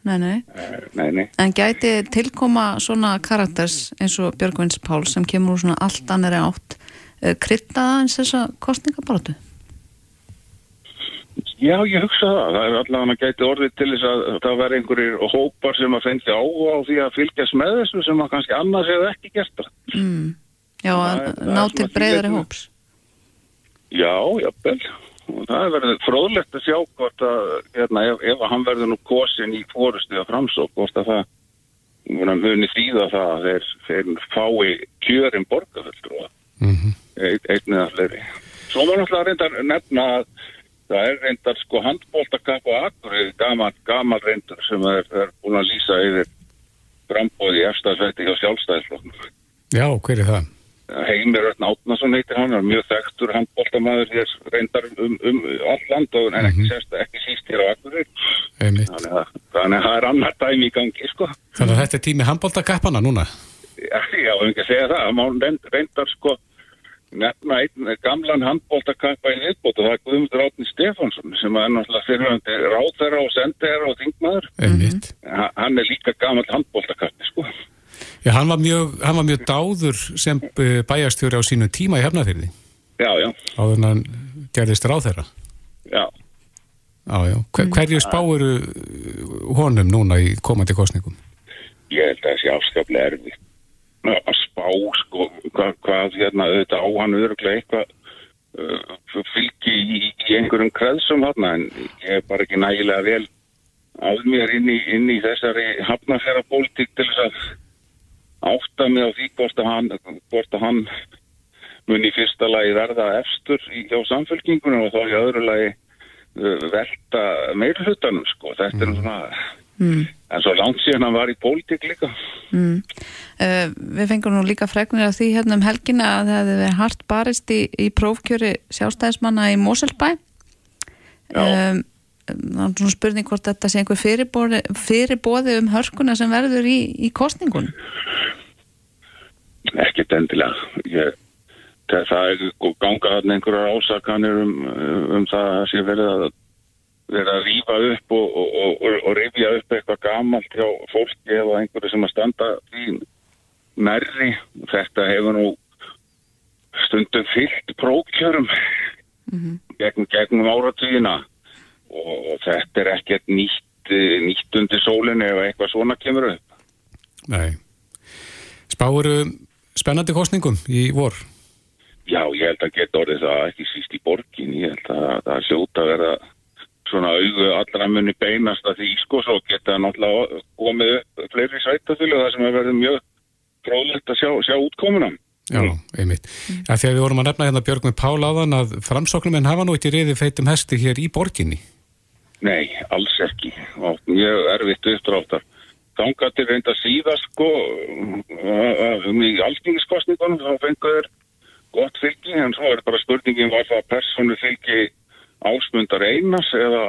Nei, nei. Eh, nei, nei. En gæti tilkoma svona karakters eins og Björgvins Pál sem kemur úr svona allt annari átt uh, kryttaða eins þessa kostningabaratu? Já, ég hugsa það. Það er allavega gæti orðið til þess að það verði einhverjir hópar sem að fengi áhuga á því að fylgjast með þessu sem að kannski annars hefur ekki gert það. Mm. Já, að ná til breyðari hóps. Já, jafnvel. Og það er verið fróðlegt að sjá hvort að, hérna, ef, ef að hann verður nú kosin í fórustu að framsók, hvort að það muni, þýða það að þeir, þeir fái kjörin borgarfulltrúa. Mhm. Ein, einn eða fleiri. Svo maður náttúrulega reyndar nefna að það er reyndar sko handbóltakapp og akkur gamal, gamal reyndur sem er, er búin að lýsa yfir frambóði í efstafætti hjá sjálfstæðisflokknum. Já, hver er það? Heimir Örn Átnason heitir hann, er mjög þekktur handbóltamæður hér reyndar um, um all land og en ekki, sérst, ekki síst hér á. Einmitt. Þannig að, það er annar dæmi í gangi, sko. Þannig að þetta er tími handbóltakappana núna? Já, ég á ekki að segja það. Má reynd- reyndar, sko, nefna einn gamlan handbóltakappa í viðbót og það er Guðmundur Átni Stefánsson sem er náttúrulega fyrirhandi ráðherra og sendiherra og þingmaður. Einmitt. Ha- Hann er líka gammal handbóltakappi, sko. Já, hann var mjög, hann var mjög dáður sem eh, bæjarstjóri á sínu tíma í hefnafyrði Já, já, áður en hann gerðist ráð þeirra. já. Já, já. Hver, hverju spáuru honum núna í komandi kostningum? Ég held að það sé afskaplega erfitt að spá, sko, hvað, hvað hérna, auðvitað á hann öruglega eitthvað uh, fylgi í, í einhverjum kreðsum hann, en ég er bara ekki nægilega vel að mér inn í, inn í þessari hafnafjara pólitík til þess að átta mig á því hvort að hann, hvort að hann muni fyrsta lagi verða efstur í, hjá samfélkingunum og þá í öðru lagi uh, velta meirhlutanum, sko. Þetta er svona, Mm. en svo langt síðan hann var í pólitík líka. Mm. Uh, við fengum nú líka fregnir af því hérna um helgina að það hefði verið hart barist í, í prófkjöri sjálfstæðismanna í Moselbæ um, það er svona spurning hvort þetta sé einhver fyrirbóði, fyrirbóði um hörkuna sem verður í, í kostningun ekkert endilega ég, það, er ganga þarna einhverjar ásakanir um, um það að sé verið að verið að rýfa upp og, og, og, og, og rifja upp eitthvað gamalt hjá fólki eða einhverju sem að standa því nærri þetta hefur nú stundum fyllt prókjörum gegn, gegnum áratugina og, og þetta er ekkert nýtt eh, nýtt undir sólinni ef eitthvað svona kemur upp Nei. Spáuru spennandi kostningum í vor? Já, ég held að geta orðið það ekki síst í borgin, ég held að það er hljóta að vera svona augu allra munni beinast að því sko svo geta náttúrulega komið fleiri sveitafjölu það sem er verið mjög fróðlegt að sjá, sjá útkomuna. Já, einmitt. Ja, þegar við vorum að nefna hérna Björg með Pál áðan að framsóknum en hafa nú ekki reyði feitum hesti hér í borginni. Nei, alls ekki og mjög erfitt uppdráttar. Þangað til reynda síðast sko um í alþingiskostningunum þá fengur gott fylgi en svo er bara spurningin var það persónu fylgi ásmundar einas eða,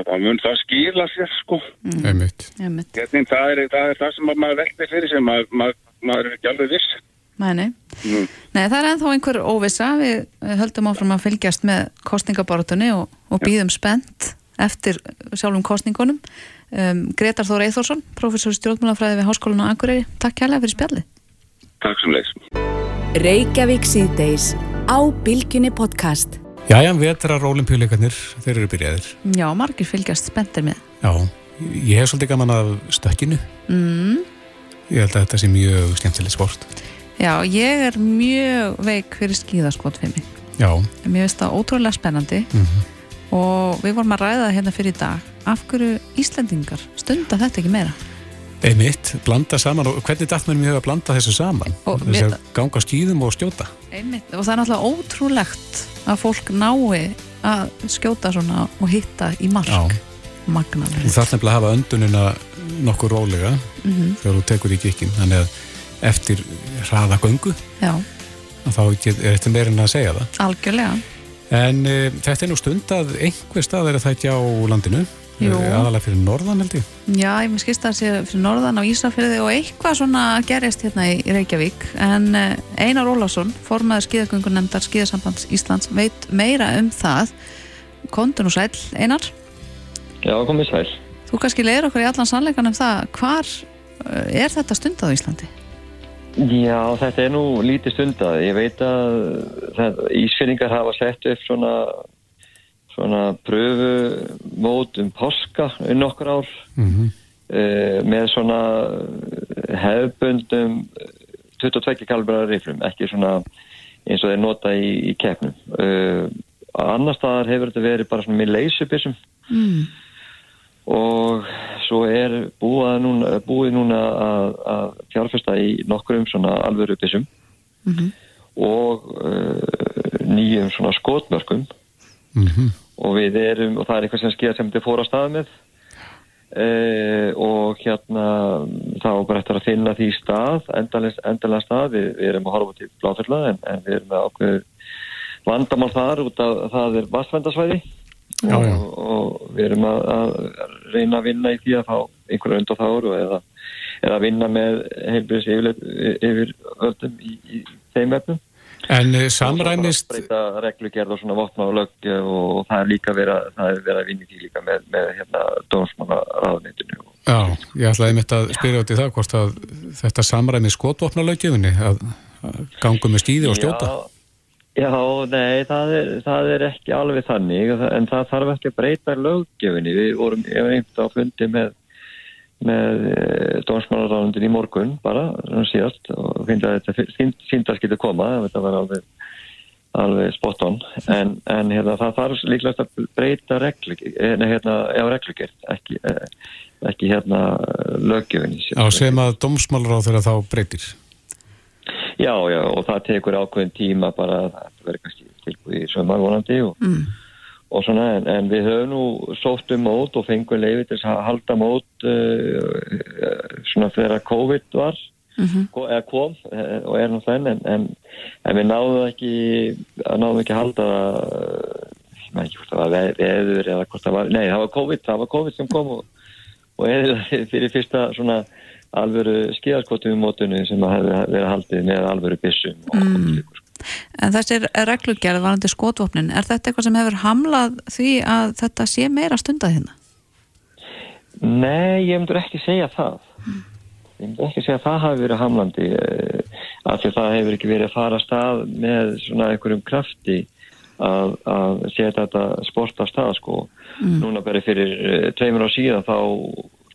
eða mun það skila sér sko. Mm. Einmitt. Einmitt. Getnin, það, er, það er það sem maður veldi fyrir sem maður, maður, maður er ekki alveg viss. Nei, nei. Mm. Nei, það er ennþá einhver óvissa við höldum áfram að fylgjast með kostningabortunni og, og býðum spennt eftir sjálfum kostningunum um, Gretar Þór Eithórsson professor í stjórnmálafræði við Háskólan á Akureyri Takk kærlega fyrir spjalli Takk sem leys. Reykjavík síðdeis á Bilginni podcast. Jæja, vetrar olimpíuleikarnir, þeir eru byrjaðir. Já, margir fylgjast spenntir með Já, ég hef svolítið gaman af stökkinu. mm. Ég held að þetta sé mjög skemmtilegt sport. Já, ég er mjög veik fyrir skíðaskot fyrir mig Já, Mér finnst það ótrúlega spennandi Mhm. og við vorum að ræða hérna fyrir í dag af hverju Íslendingar stunda þetta ekki meira einmitt, blanda saman og hvernig dætt mér mjög að blanda þessu saman? Þess að ganga skýðum og stjóta. Einmitt, og það er náttúrulega ótrúlegt að fólk nái að skjóta svona og hitta í mark Já. magnaður Þú þarf nefnilega að hafa öndunina nokkur rólega Mhm. þegar þú tekur í kikkin. Þannig að eftir hraða göngu, þá er þetta meira en að segja það. algjörlega En e, þetta er nú stund að einhver stað er að það ekki á landinu. Aðalega fyrir norðan held ég. Já, ég mér skist að sé fyrir norðan á Ísafyrði og eitthvað svona gerist hérna í Reykjavík en eh, Einar Ólafsson, formaður skíðagöngunemndar skíðasambands Íslands, veit meira um það Kondun og sæl, Einar Já, komið sæl. Þú kannski leiður okkur í allan sannleikan um það hvar eh, er þetta stundað á Íslandi? Já, þetta er nú lítið stundað. Ég veit að það, Ísfyrringar hafa sett upp svona, svona pröfumót um páska um nokkur ár Mm uh, með svona hefbundum 22 kalibra riflum, ekki svona eins og þeir nota í, í keppnum. Uh, annar staðar hefur þetta verið bara svona með leysubissum Mm. og svo er búið núna, búið núna að, að fjárfesta í nokkurum svona alvöru byssum Mhm. og uh, nýjum svona skotmörkum -hmm. Og við erum, og það er eitthvað sem skýða sem þið fór á stað með. Uh, og hérna þá er bara eftir að finna því stað endalega stað, við, við erum að horfa til bláfella en, en við erum að ákveðu vandamál þar út af það er vastvændasvæði Já, já. og, og við erum að, að reyna að vinna í því að fá einhverja undan þáru eða, eða að vinna með heilbjörns yfir, öldum í, í þeim efnum En eh, samræmist, breyta reglugerð og svona vopna og lögg og það er líka verið að, það er verið að vinna í líka með, með hérna dómsmála ráðnýttinu já, ég ætlaði mitt að spyrja út í það hvort að þetta samræmi skotvopna löggefinni að að ganga með skýði og stjóta. Já, já, nei, það er, það er ekki alveg þannig en það þarf ekki að breyta löggefinni við vorum einmitt á fundi með með dómsmálaráðundin í morgun bara, svona síðast og finnst að þetta síndar skilja koma þetta var alveg, alveg spot on en, en hérna, það þarf líklega að breyta nei, hérna, já, reglugjert ekki, eh, ekki hérna lögjöfinni Já, sem að dómsmálaráð þeirra þá breytir. Já, já, og það tekur ákveðin tíma bara að það verður kannski tilbúið í sömar vonandi og Mm. Og svona, en, en við höfum nú sótt um mót og fengum leiði til að halda mót uh, svona þegar COVID var Mhm. ko- eða kom uh, og er nú þenn en, en, en við náðum ekki að náðum ekki að halda uh, ekki hvort það var ve- veður eða hvort það var, nei það var COVID það var COVID sem kom og, og eða [laughs] fyrir fyrsta svona alvöru skíðarskotum í mótunni sem að verið haldið með alvöru byssum og, Mm. En þessi reglugerð varandi skotvopnin, er þetta eitthvað sem hefur hamlað því að þetta sé meira stundað hérna? Nei, ég myndur ekki segja það. Ég myndur ekki segja að það hafi verið hamlandi uh, af því að það hefur ekki verið að fara að stað með svona einhverjum krafti að, að setja þetta sport á stað sko. Núna bara fyrir uh, tveimur á síðan þá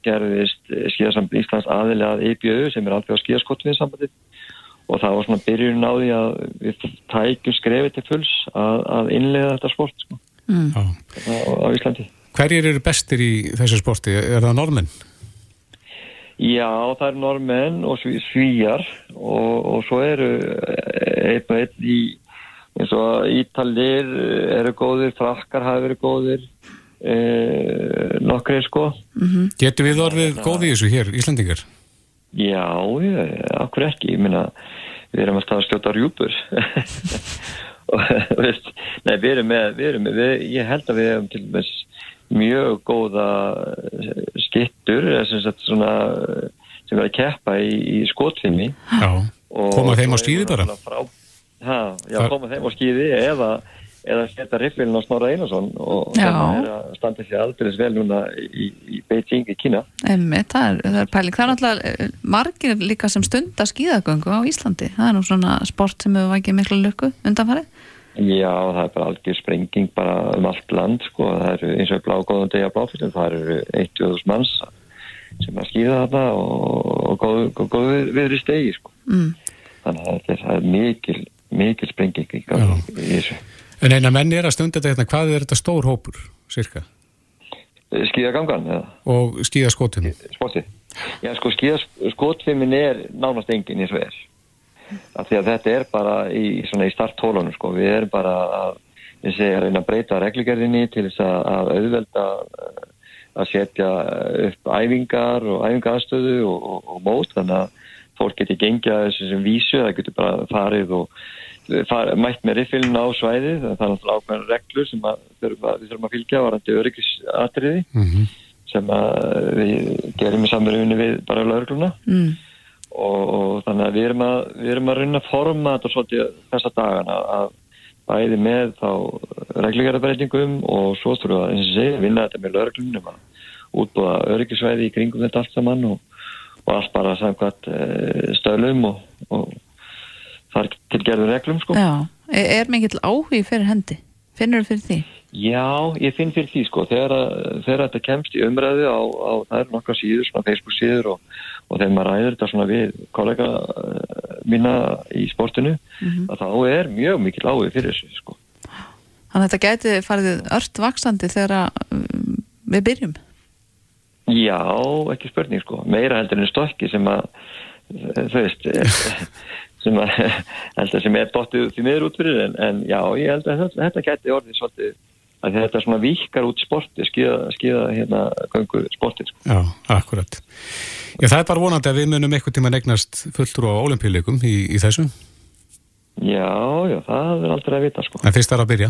gerðist skíðasamt Íslands aðilega að EBU sem er alveg á skíðaskottvið sambandið og það var svona byrjun á því að við tækjum skrefið til fulls að, að innlega þetta sport sko, Mm. Já. á, á Íslandi. Hverjir eru bestir í þessu sporti? Er það normenn? Já, það eru normenn og sví- svíjar og, og svo eru eh, einn og einn í eins og Ítalir eru góðir, frakkar hafa verið góðir e, nokkri sko Getur við orðið góði í þessu hér, Íslandingar? Já, ég, akkur ekki, ég meina við erum alltaf að skjóta rjúpur [laughs] og veist, nei, við erum með, við erum með við, ég held að við hefum til dæmis mjög góða eh, skyttur eða sem svona sem er að keppa í, í skotfinni Já. og Koma þeim á eru bara? náttúrulega Frá, ha, já, koma þeim á skíði eða, eða setja riffilin á Snorra Einarsson og Já. sem er að standa sér aldrei vel núna í, í Beijing í Kína Emmi, það er, það er pæling. Það er náttúrulega eh, margir líka sem stunda skíðagöngu á Íslandi. Það er nú svona sport sem hefur vakið miklu lukku undanfarið. Já, það er bara algjör sprenging bara um allt land, sko, það eru eins og blágóðan degi á bláfyllum, það eru 1-2 manns sem að skýða þetta og, og góð, góð, góð við, viðri stegi, sko. Mm. Þannig að er, það er mikil, mikil sprenging í í þessu. En eina menn er að stunda þetta hérna, hvað er þetta stór hópur, cirka? Skíðagangan, eða Og skíðaskotum? sportið. Já, sko, skíðaskotfimmin er nánast engin eins og er. Af því að þetta er bara í, svona í starthólunum, sko. Við erum bara að, segi, að reyna að breyta reglugerðinni til þess að, að auðvelda að setja upp æfingar og æfingaðstöðu og, og, og mót, þannig að fólk geti gengið að þessu sem vísu, það getur bara farið og far, mætt með riffilin á svæðið, það er náttúrulega ákveðan reglur sem að, við þurfum að fylgja varandi öryggisatriði Mm sem að við gerum í samverðunni við bara laurugluna Mm. og, og þannig að við erum að, við erum að reyna að forma þetta svolítið þessa dagana að bæði með þá reglugjörðabreitingum og svo þurfum við að og vinna þetta með lauruglunum að útbúða öryggisvæði í kringum þetta allt saman og, og allt bara samkvæmt e, stöðlum og, og þar til gerðum reglum sko. Já, er, er mikill áhugi fyrir hendi? Finnur þú fyrir því? Já, ég finn fyrir því sko þegar, að- þegar þetta kemst í umræðu á, á það er nokkra síður, svona Facebook síður og, og þegar maður ræður þetta svona við kollega uh, mína í sportinu Mhm. að þá er mjög mikil áhuga fyrir þessu sko. Þannig að þetta gæti farið ört vaksandi þegar um, við byrjum. Já, ekki spurning sko. Meira heldur en stokki sem að þú veist [laughs] sem að heldur sem er dottið því miður út fyrir en, en já, ég held að þetta, þetta gæti orðið svolítið að þetta svona vikar út sporti skíða, skíða hérna gangu sporti sko. Já, akkurat. Já, það er bara vonandi að við munum eitthvað tíma negnast fulltur á olimpíuleikum í, í þessu. Já, já, það er aldrei að vita sko. En fyrst þarf að byrja.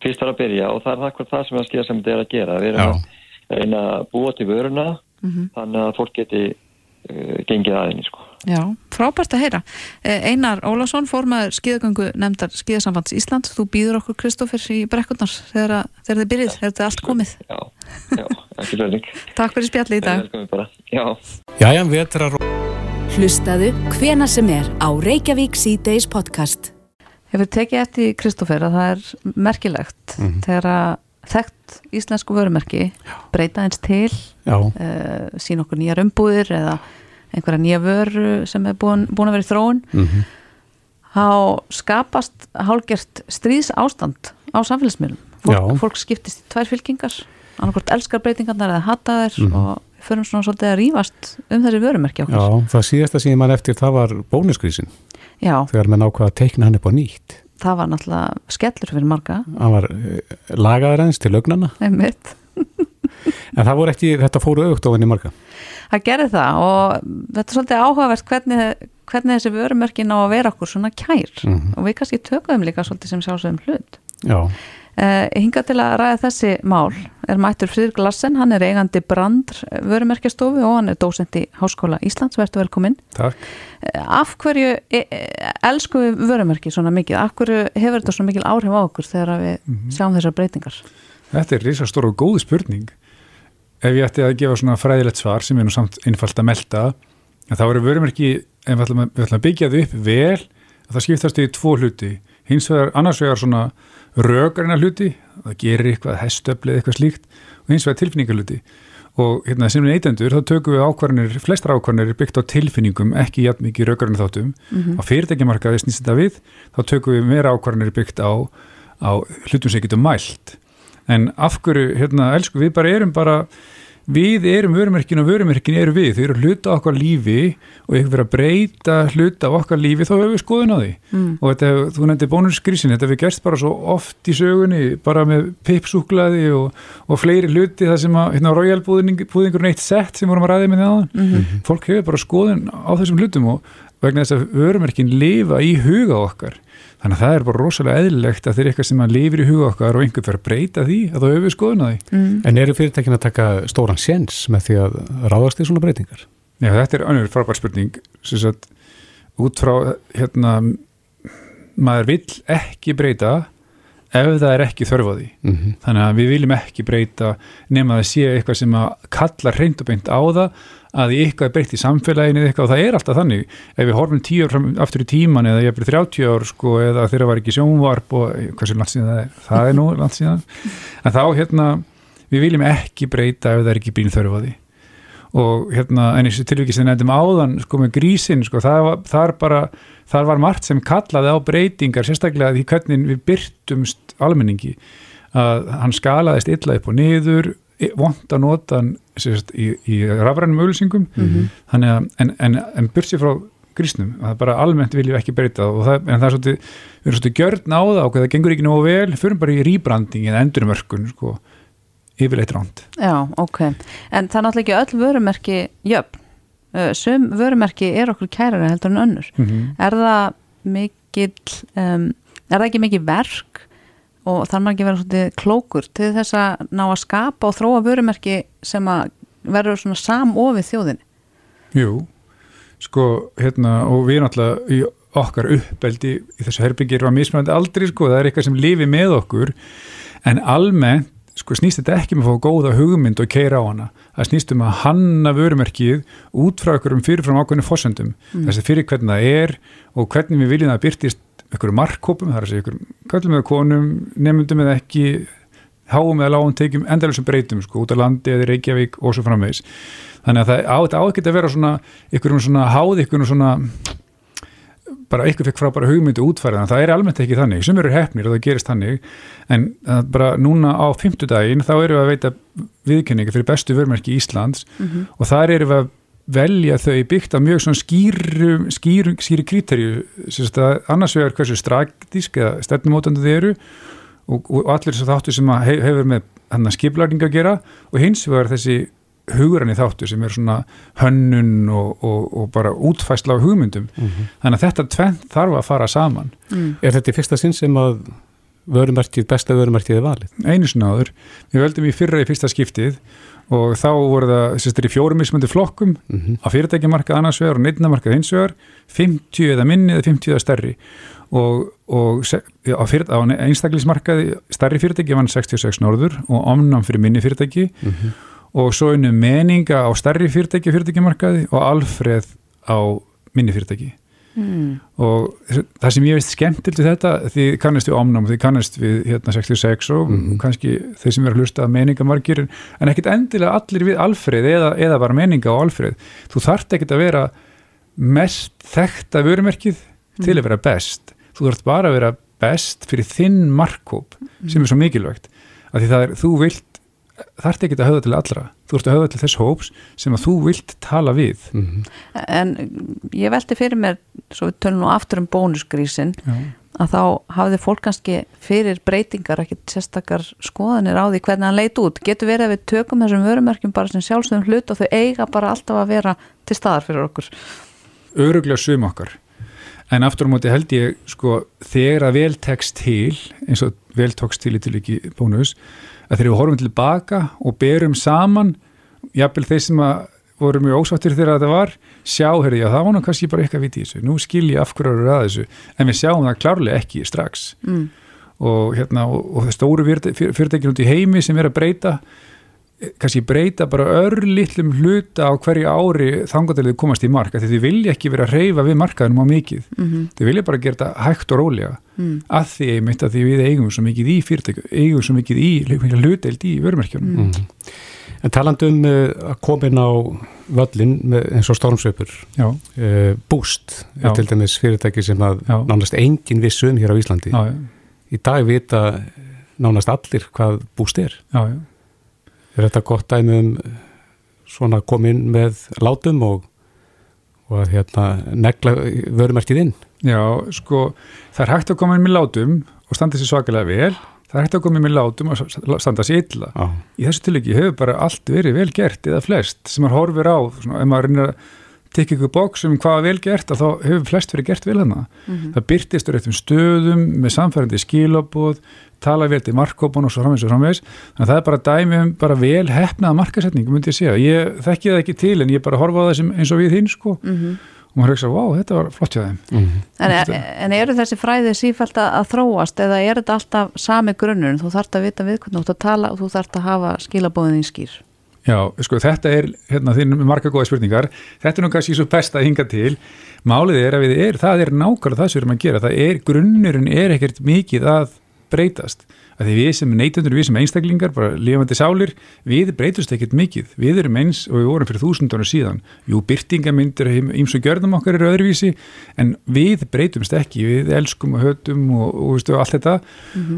Fyrst þarf að byrja og það er akkur það sem að skíða sem þetta er að gera. Við erum að reyna að búa til vöruna mm -hmm. þannig að fólk geti uh, gengið aðeins sko. Já, frábært að heyra. Eh, Einar Ólásson, formaður skíðagöngu nefndar Skíðasambands Ísland, þú býður okkur Kristófur í brekkurnar þegar, þegar þið byrjið, þegar þetta allt komið. Já, já, ekki verðing. [laughs] Takk fyrir spjalli í dag. Já. Jæja, vetrar. Hlustaðu hvena sem er á Reykjavík C-Days podcast. Hefur tekið eftir Kristófur að það er merkilegt mm -hmm. þegar að þekkt íslensku vörumerki breyta eins til, uh, sín okkur nýjar umbúðir eða einhverja nýja vöru sem er búin, búin að vera í þróun mm -hmm. þá skapast hálgert stríðs ástand á samfélagsmiðlum. Fólk, fólk skiptist í tvær fylkingar annarkort elskar breytingarnar eða hata þær mm -hmm. og förum svona svolítið að rýfast um þessi vörumerki okkur Já, það síðasta sem ég man eftir það var bónuskrísin Já. Þegar maður nákvæða að teikna hann upp á nýtt Það var náttúrulega skellur fyrir marga. Það var uh, lagaður eins til lögnana [laughs] En það voru ekki, þetta fóru aukt ofan í marga. Það gerði það og þetta er svolítið áhugavert hvernig, hvernig þessi vörumörkin á að vera okkur svona kær. Mm -hmm. og við kannski tökum líka svolítið sem sjálfsögum hlut. Já Uh, hinga til að ræða þessi mál er mættur Friðrik Lassen, hann er eigandi brand vörumerkjastofu og hann er dósend í Háskóla Íslands, verður velkominn Takk uh, Af hverju e e elsku við vörumerki svona mikið? Af hverju hefur þetta svona mikil áhrif á okkur þegar við mm -hmm. sjáum þessar breytingar? Þetta er risastór og góð spurning ef ég ætti að gefa svona fræðilegt svar sem er nú samt einfalt að melda þá eru vörumerki, ef við ætlum að byggja þau upp vel það skiptast í tvo hluti hins vegar, annars vegar svona rögarina hluti, það gerir eitthvað hestöflið eitthvað slíkt og hins vegar tilfinningarluti og hérna sem neytendur þá tökum við ákvarðanir, flestra ákvarðanir byggt á tilfinningum, ekki jætt mikið rögarina þáttum mm -hmm. á fyrirtækjamarkaði snýst þetta við, þá tökum við meira ákvarðanir byggt á, á hlutum sem getur mælt. En af hverju, hérna, elsku, við bara erum bara við erum vörumerkin og vörumerkin eru við, þau eru hluta okkar lífi og ykkur verið að breyta hluta okkar lífi þá hefur við skoðun á því. Mm. og þetta, þú nefndi bónusgrísin þetta við gerst bara svo oft í sögunni bara með pipsúklaði og, og fleiri hluti það sem að hérna, royalbúðingur neitt sett sem vorum að ræði með það mm -hmm. fólk hefur bara skoðun á þessum hlutum og vegna þess að vörumerkin lifa í huga okkar Þannig að það er bara rosalega eðlilegt að þeir eitthvað sem að lifir í huga okkar og einhvern fyrir að breyta því að það hefur skoðun á því. Mm. En eru fyrirtækin að taka stóran séns með því að ráðast því svona breytingar? Já, þetta er önnur frábær spurning sem sagt út frá hérna maður vill ekki breyta ef það er ekki þörf á því. Mm -hmm. Þannig að við viljum ekki breyta nema að sé eitthvað sem að kalla reynd og beint á það að eitthvað er breytt í samfélaginu eitthvað og það er alltaf þannig. Ef við horfum tíu ár aftur í tíman eða ég er 30 ár sko eða þeirra var ekki sjónvarp og hversu landsíðan það er það er nú landsíðan en þá hérna við viljum ekki breyta ef það er ekki bín þörf á því. Og hérna en eins og tilvikið sem nefndum áðan sko með grísin sko það var, það bara, það var margt sem kallaði á breytingar sérstaklega því hvernig við byrtumst almenningi. Að hann skalaðist illa upp og niður vond að nota sérst, í, í rafrænum auðvilsingum mm -hmm. en, en, en byrsi frá grísnum, það er bara almennt viljum ekki breyta það, en það er svolítið við erum svolítið gjörn á það og það gengur ekki nógu vel fyrir bara í rýbranding eða endurumörkun sko, yfirleitt ránd Já, ok, en það er náttúrulega ekki öll vörumerki jöfn, sum vörumerki er okkur kærari heldur en önnur. Mm -hmm. er það mikil um, er það ekki mikil verk og þar maður ekki vera svona klókur til þess að ná að skapa og þróa vörumerki sem að verður svona samofið þjóðinni? Jú, sko hérna og við náttúrulega í okkar uppbeldi í þessu herbyggir var mismöndi aldrei sko, það er eitthvað sem lifi með okkur en almennt sko snýst þetta ekki með að fá góða hugmynd og keira á hana, það snýst um að hanna vörumerkið út frá okkur um fyrirfram ákveðinu fósendum, mm. þessi fyrir hvernig það er og hvernig við viljum það byrtist einhverju markkópum, það er að segja einhverjum kallum eða konum, nefndum eða ekki háum eða lágum tekjum endalusum breytum sko, út á landi eða Reykjavík og svo framvegis. Þannig að það á ekki að vera svona einhverjum svona háð, einhverjum svona bara eitthvað fekk frá bara hugmyndu útfærið en það er almennt ekki þannig, sem eru hefnir og það gerist þannig, en bara núna á fymtudaginn þá eru við að veita viðkenninga fyrir bestu vörmerki Íslands mm -hmm. og þar eru við að velja þau byggt af mjög svona skýru, skýru, skýru kriterju annars vegar hversu strategísk eða stefnumótandi þið eru og, og allir þessu þáttu sem að hef, hefur með hann að skiplæring að gera og hins vegar þessi hugranni þáttu sem er svona hönnun og, og, og bara útfæsla á hugmyndum. Mhm. þannig að þetta tvent þarf að fara saman. Er þetta í fyrsta sinn sem að vörumerkið, besta vörumerkið er valið? einu sinna áður, við veldum í fyrra í fyrsta skiptið og þá voru það sérst, í fjórum mismöndi flokkum. Mhm. á fyrirtækjamarkað annars vegar og neittnamarkað hins vegar. 50 eða minni eða 50 eða stærri. Og, og á, á einstaklismarkaði stærri fyrirtæki vann 66 norður og omnam fyrir minni fyrirtæki. Mhm. og svo einu meninga á stærri fyrirtæki fyrirtækjamarkaði og alfreð á minni fyrirtæki Mm. og það sem ég veist skemmtilt við þetta, því kannast við omnám því kannast við hérna 66 og Mhm. kannski þeir sem eru að hlusta að meningamargir en ekkit endilega allir við alfreð eða, eða bara meninga á alfreð. Þú þarft ekkit að vera mest þekta vörumerkið til að vera best. Þú þarft bara að vera best fyrir þinn markkóp sem er svo mikilvægt. Að því það er, þú vilt þarft ekkit að höfða til allra þú ert að höfða til þess hóps sem að þú vilt tala við Mhm. En ég velti fyrir mér, svo við tölum nú aftur um bónusgrísin, Já. að þá hafði fólk kannski fyrir breytingar ekkit sérstakar skoðanir á því hvernig hann leit út. Getur verið að við tökum þessum vörumerkjum bara sem sjálfsögum hlut og þau eiga bara alltaf að vera til staðar fyrir okkur. öruglega sum okkar en aftur á móti held ég sko þegar að vel tekst til eins og vel tókst til í tilviki bónus að þegar við horfum tilbaka og berum saman jafnvel þeir sem að voru mjög ósáttir þegar þetta var sjá, heyrðu, já það var nú kannski bara eitthvað viti í þessu nú skil ég af hverju að þessu en við sjáum það klárlega ekki strax Mm. og hérna og, og það stóru fyrirtækjum út í heimi sem er að breyta eh, kannski breyta bara örlitlum hluta á hverju ári þangatilið komast í mark af því þið vilja ekki vera að reyfa við markaðinum á mikið Mhm. þið vilja bara gera þetta hægt og rólega Mm. að því einmitt að því við eigum svo mikið í fyrirtækjum eigum svo mikið í hluteld í vörumerkjunum Mhm. En talandi um uh, að koma inn á völlin með, eins og stormsveipur Já. uh, Boost er til dæmis fyrirtæki sem að Já. nánast engin vissu um hér á Íslandi Já, já. í dag vita nánast allir hvað Boost er Já, já. er þetta gott dæmi um svona inn með látum og, og að hérna negla vörumerkið inn. Já, sko, það er hægt að koma inn með látum og standa sér svakalega vel. Það er hægt að koma inn með látum og standa sér illa. Já. í þessu tilöki hefur bara allt verið vel gert eða flest sem maður horfir á svona, ef maður reynir að tekja ykkur bóks um hvað er vel gert að þá hefur flest verið gert vel hana Mhm. það byrtist á réttum stöðum með samfærandi skilabóð tala vel til markkópun og svo framvegs og framvegs þannig að það er bara dæmi um bara vel hefnaða markasetningu myndi ég segja, ég þekki það ekki til en ég bara horfa á það sem, eins og við hinn sko. Mhm. og maður hugsa, wow, þetta var flott hjá þeim. En, en eru þessi fræði sífælt að, að þróast eða er þetta alltaf sami grunnur? Þú þarft að vita við og. Já, sko, þetta er, hérna, þín marga góða spurningar, þetta er nú kannski svo best að hinga til, málið er að við er, það er nákvæmlega það sem við erum að gera, það er, grunnurinn er ekkert mikið að breytast, að því við sem neytundur, við sem einstaklingar, bara lifandi sálir, við breytust ekkert mikið, við erum eins og við vorum fyrir þúsundunum síðan, jú, byrtingamyndir, ímsu gjörðum okkar eru öðruvísi, en við breytumst ekki, við elskum og hötum og, og, og allt þetta,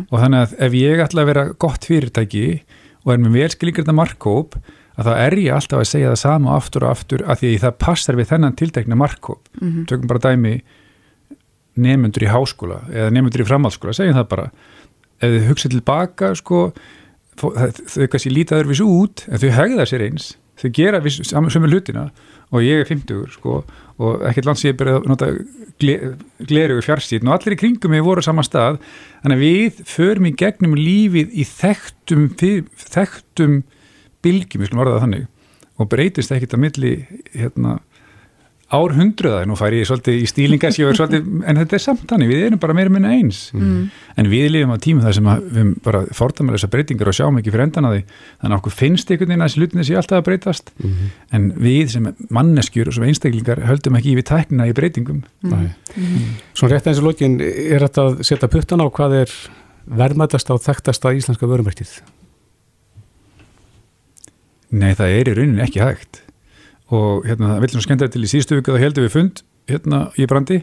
og þannig að ef ég ætla að vera gott fyrirtæki og er með velskilingarna markkóp að þá er ég alltaf að segja það sama aftur og aftur að því það passar við þennan tiltekna markkóp. Mhm. Tökum bara dæmi nefnundur í háskóla eða nefnundur í framhaldsskóla, segjum það bara ef þið hugsa tilbaka sko, þau kannski lítaður vissu út en þau hegða sér eins þau gera viss, saman hlutina og ég er 50 sko, og ekkert lands ég byrja að nota gle, glerugu fjarsýtin og allir í kringum mig voru á sama stað. Þannig að við förum í gegnum lífið í þekktum þekktum bylgjum, við skulum orða það þannig og breytist ekkert að milli hérna árhundruða, nú fær ég svolítið í stílingasjóður svolítið, [laughs] en þetta er samt þannig, við erum bara meira minna eins, Mm. en við lifum á tíma þar sem að við bara fordamar þessar breytingar og sjáum ekki fyrir endan að því, þannig að okkur finnst einhvern veginn að þessi hlutinni sé alltaf að breytast. Mhm. en við sem manneskjur og sem einstaklingar höldum ekki við tæknina í breytingum. Nei. Svona rétt eins og lokin er þetta að setja puttan á hvað er verðmætast á þekktasta íslenska vörumerkið? Nei, það er í rauninni ekki hægt og hérna, það vil svona skemmtilega til í síðustu viku þá heldum við fund hérna í brandi.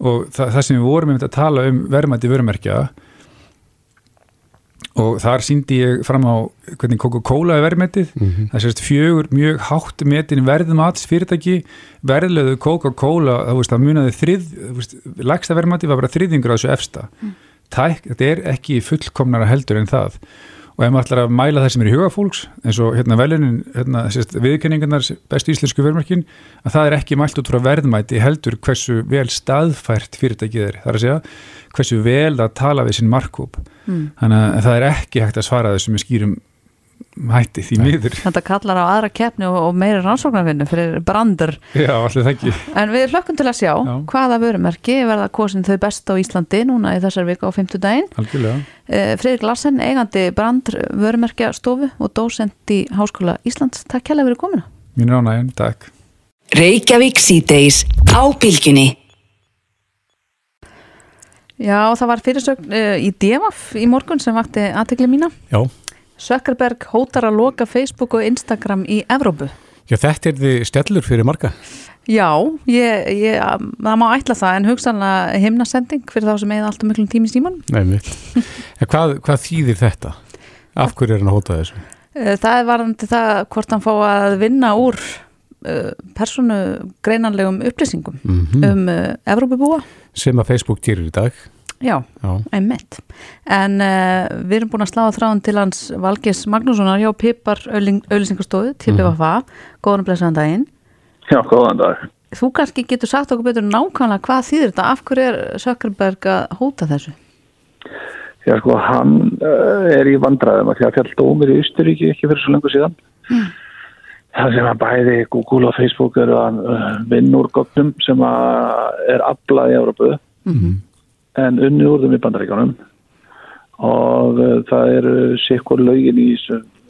Og það, það sem við vorum einmitt að tala um verðmætti vörumerkja. Og þar síndi ég fram á hvernig Coca-Cola er verðmættið Mhm. það sést fjögur mjög hátt metin verðmats fyrirtæki verðlöðu Coca-Cola það, það munaði þrið, lagsta verðmætti var bara þriðingur á þessu efsta. Tæk, þetta er ekki fullkomnara heldur en það og ef maður ætlar að mæla það sem er í huga fólks eins og hérna velunin, hérna, viðkenningarnar bestu íslensku verðmarkin að það er ekki mælt út frá verðmæti heldur hversu vel staðfært fyrirtækið er það er að segja hversu vel að tala við sinn markkóp mm. þannig að það er ekki hægt að svara þessu með skýrum hætti því miður. Þetta kallar á aðra keppni og, og meiri rannsóknarvinnu fyrir brandur. Já, allir þekki. En við hlökkum til að sjá Já. hvaða vörumerki verða kosin þau best á Íslandi núna í þessar vika á 50 daginn. Algjörlega. Eh, Fridrik Larsen, eigandi brand vörumerkja stofu og dósend í Háskóla Íslands. Takk kærlega fyrir komina. Mín ránægin, takk. Reykjavík síðdeis á bylginni. Já, það var fyrirsögn uh, í DMF í morgun sem vakti aðtekli mína. Já. Sökkerberg hótar að loka Facebook og Instagram í Evrópu. Já, þetta er því stjallur fyrir marga. Já, ég, ég, það má ætla það en hugsanlega himnasending fyrir þá sem eða alltaf miklum tími síman. Nei, mitt. hvað, hvað þýðir þetta? Af hverju er hann að hóta þessu? Eh, það er varandi það hvort hann fá að vinna úr uh, personu greinanlegum upplýsingum mm -hmm. um uh, Evrópubúa. Sem að Facebook gerir í dag. Já, einmitt. En uh, við erum búin að sláða þráðan til hans Valgis Magnússonar hjá Pipar auðlýsingarstofu til BFA. Mm. Góðan og blessaðan daginn. Já, góðan dag. Þú kannski getur sagt okkur betur nákvæmlega hvað þýðir þetta? Af hverju er Sökkerberg að hóta þessu? Já, sko, hann uh, er í vandræðum að því að fjall dómir í Ísturíki ekki fyrir svo lengur síðan. Mm. Það sem að bæði Google og Facebook eru að uh, vinn úr gognum sem er aflað í Európa. Mm -hmm en unni úr þeim í bandaríkanum og uh, það eru sikkur lögin í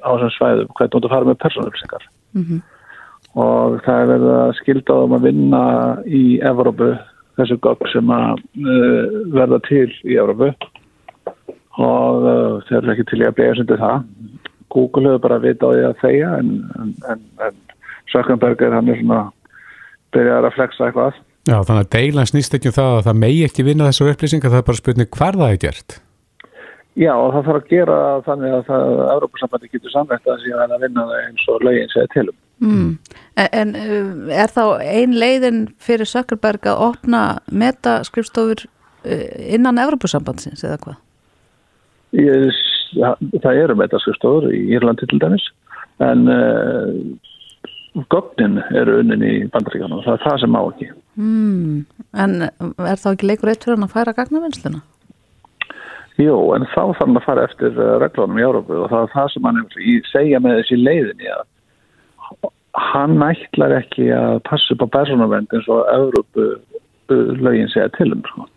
á þessum svæðum hvernig þú fara með persónulsingar mm -hmm. og það er verið að skilda um að vinna í Evrópu þessu gögg sem að uh, verða til í Evrópu. Og uh, þeir eru ekki til að blega sundið það. Google hefur bara vita á því að þeia en, en, en, en Sökkenberger hann er svona byrjar að flexa eitthvað Já, þannig að deilan snýst ekki um það að það megi ekki vinna þessar upplýsingar, það er bara spurning hvar það er gert. Já, og það þarf að gera þannig að það Európa-sambandi getur samvægt að síðan að vinna það eins og lögin segja tilum. Mm. En, en uh, er þá ein leiðin fyrir Sökkerberg að opna metaskrifstofur uh, innan Európa-sambandsins eða hvað? Ég, ja, það eru metaskrifstofur í Írlandi til dæmis, en uh, gögnin eru unnin í bandaríkana og það er það sem má ekki mm, En er þá ekki leikur eitt fyrir hann að færa gagnavinnsluna? Jú, en þá þarf hann að fara eftir uh, reglunum í Európu og það er það sem hann er í segja með þessi leiðinni að hann ætlar ekki að passa upp á persónavend eins og Európu uh, lögin segja til um sko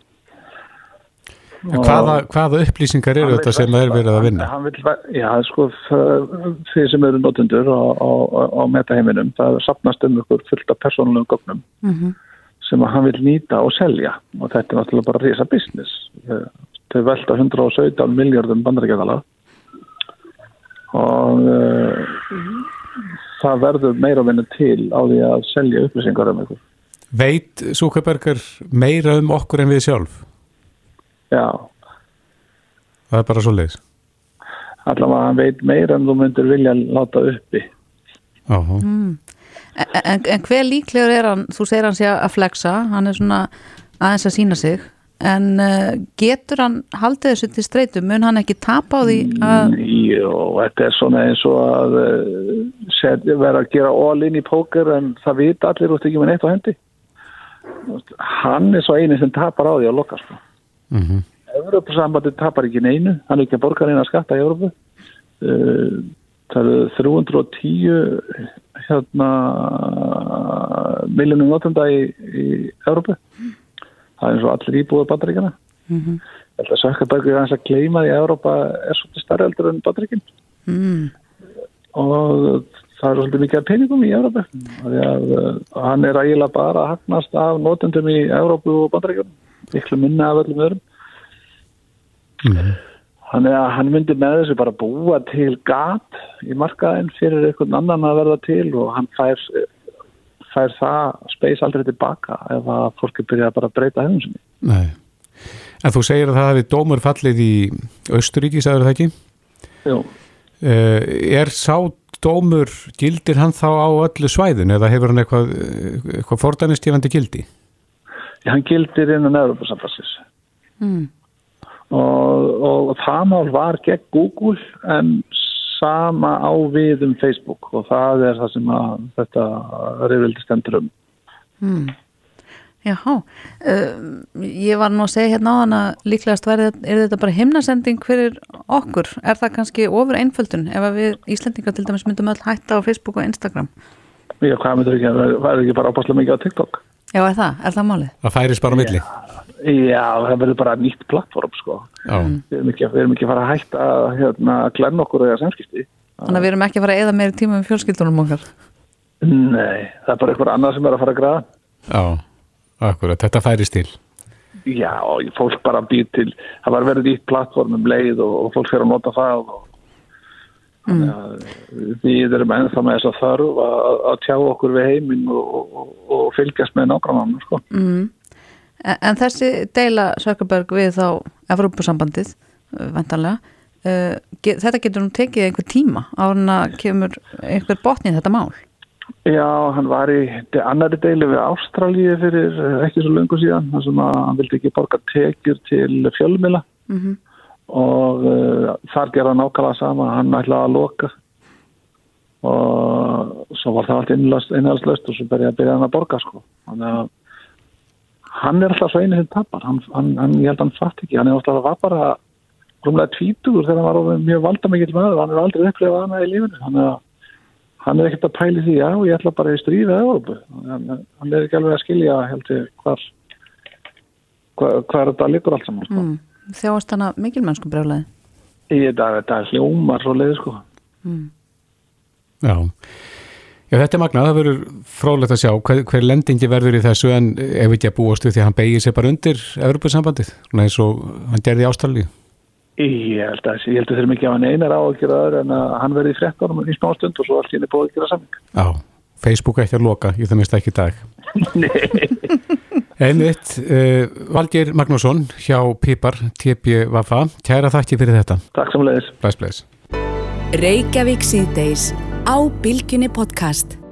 Hvaða, hvaða upplýsingar eru þetta sem er verið að vinna? Vil, já, sko, þeir sem eru notendur á, á, á metaheiminum, það sapnast um ykkur fullt af persónulegum gögnum mm -hmm. Sem hann vil nýta og selja og þetta er náttúrulega bara risa business. Þau velta 117 miljardum bandaríkjadala og uh, það verður meira að vinna til á því að selja upplýsingar um ykkur. Veit Súkaberger meira um okkur en við sjálf? Já. Það er bara svo leiðis. Allavega hann veit meira en þú myndir vilja láta uppi. Mm. En, en, hver líklegur er hann, þú segir hann sé að flexa, hann er svona aðeins að sína sig, en uh, getur hann haldið þessu til streytu, mun hann ekki tapa á því að... Jú, þetta er svona eins og að uh, vera að gera all in í póker en það vita allir út ekki með neitt á hendi. Hann er svo eini sem tapar á því að lokast. Mm -hmm. Európa-sambandi tapar ekki neinu, hann er ekki að borga neina skatta í Európu. Uh, það eru 310 hérna, miljónum notenda í, í Európu. Það er eins og allir íbúið bandaríkjana. Mm -hmm. Ég held að Sökkaberg er að kleima því að Európa er svolítið starri eldur en bandaríkinn. Mm. Og það er svolítið mikið peningum í Európu. Hann er ægilega bara að hagnast af notendum í Európu og bandaríkjana miklu minna af öllum öðrum mm. Þannig að hann myndi með þessu bara búa til gat í markaðin fyrir einhvern annan að verða til og hann fær, fær það speys aldrei tilbaka ef að fólki byrja bara að breyta hefum sinni Nei, en þú segir að það hefði dómur fallið í Östuríki, sagður það ekki? Jú uh, Er sá dómur, gildir hann þá á öllu svæðin eða hefur hann eitthvað, eitthvað fordæmistífandi gildi? hann gildir innan Európa-sambassins mm. Og, og það mál var gegn Google en sama á við um Facebook og það er það sem að þetta reyðvildi stendur um. Hmm. Jáhá, uh, ég var nú að segja hérna á hann að líklegast verði, er þetta bara himnasending fyrir okkur? Er það kannski ofur einföldun ef að við Íslendingar til dæmis myndum öll hætta á Facebook og Instagram? Já, hvað myndur ekki, það er ekki bara ápaslega mikið á TikTok? Já, er það? Er það málið? Það færis bara á milli? Já, það verður bara nýtt plattform, sko. Já. Við erum ekki, við erum ekki að fara að hætta að hérna, glenna okkur eða samskipti. Þannig að við erum ekki að fara að eða meiri tíma með fjölskyldunum okkar? Nei, það er bara einhver annað sem er að fara að graða. Já, akkurat, þetta færis til. Já, og fólk bara býr til, það var verið nýtt plattform um leið og, og fólk fyrir að nota það og Mm. við erum ennþá með þess að þarf að, tjá okkur við heiminn og, og, og fylgjast með nágrannanum sko. Mm. En, en þessi deila Sökkerberg við þá Evrópusambandið, vendanlega uh, get, þetta getur nú tekið einhver tíma á hann að kemur einhver botnið þetta mál. Já, hann var í annari deili við Ástralíu fyrir eh, ekki svo löngu síðan þar sem að hann vildi ekki borga tekjur til fjölmila mm -hmm. og uh, þar gerða nákvæmlega sama hann ætlaði að loka. Og svo var það allt innhaldslöst og svo byrjaði að byrja hann að borga sko. Þannig að hann er alltaf svo einu sem tapar hann, hann, hann, ég held að hann fatt ekki, hann er alltaf að var bara rúmlega tvítur þegar hann var mjög valdamikill maður, hann er aldrei upplifað hana í lífinu, þannig að hann er ekkert að pæli því, já, ég ætla bara í stríða hann, hann er ekki alveg að skilja heldur hvar hvar, þetta liggur allt saman sko. mm. Þjáast hann að mikilmennsku brjálaði? Í þetta, er hljómar svo leið sko mm. Já Já, þetta er magnað, það verður frólægt að sjá hver, hver lendingi verður í þessu en ef ekki að búastu því að hann begið sér bara undir Evropasambandið, eins og hann gerði ástallíu. Ég held að ég held að þeir mikið af hann einar á að gera öðru en að hann verði í frettunum í smá stund og svo allt hérna búið að gera samling. Já, Facebook ekki að loka, ég það mista ekki í dag. [laughs] Nei. Einmitt, uh, Valgir Magnússon hjá Pipar, TP Vafa, kæra þakki fyrir þetta. Takk samlegis. Bless, bless. Á Bilginni podcast.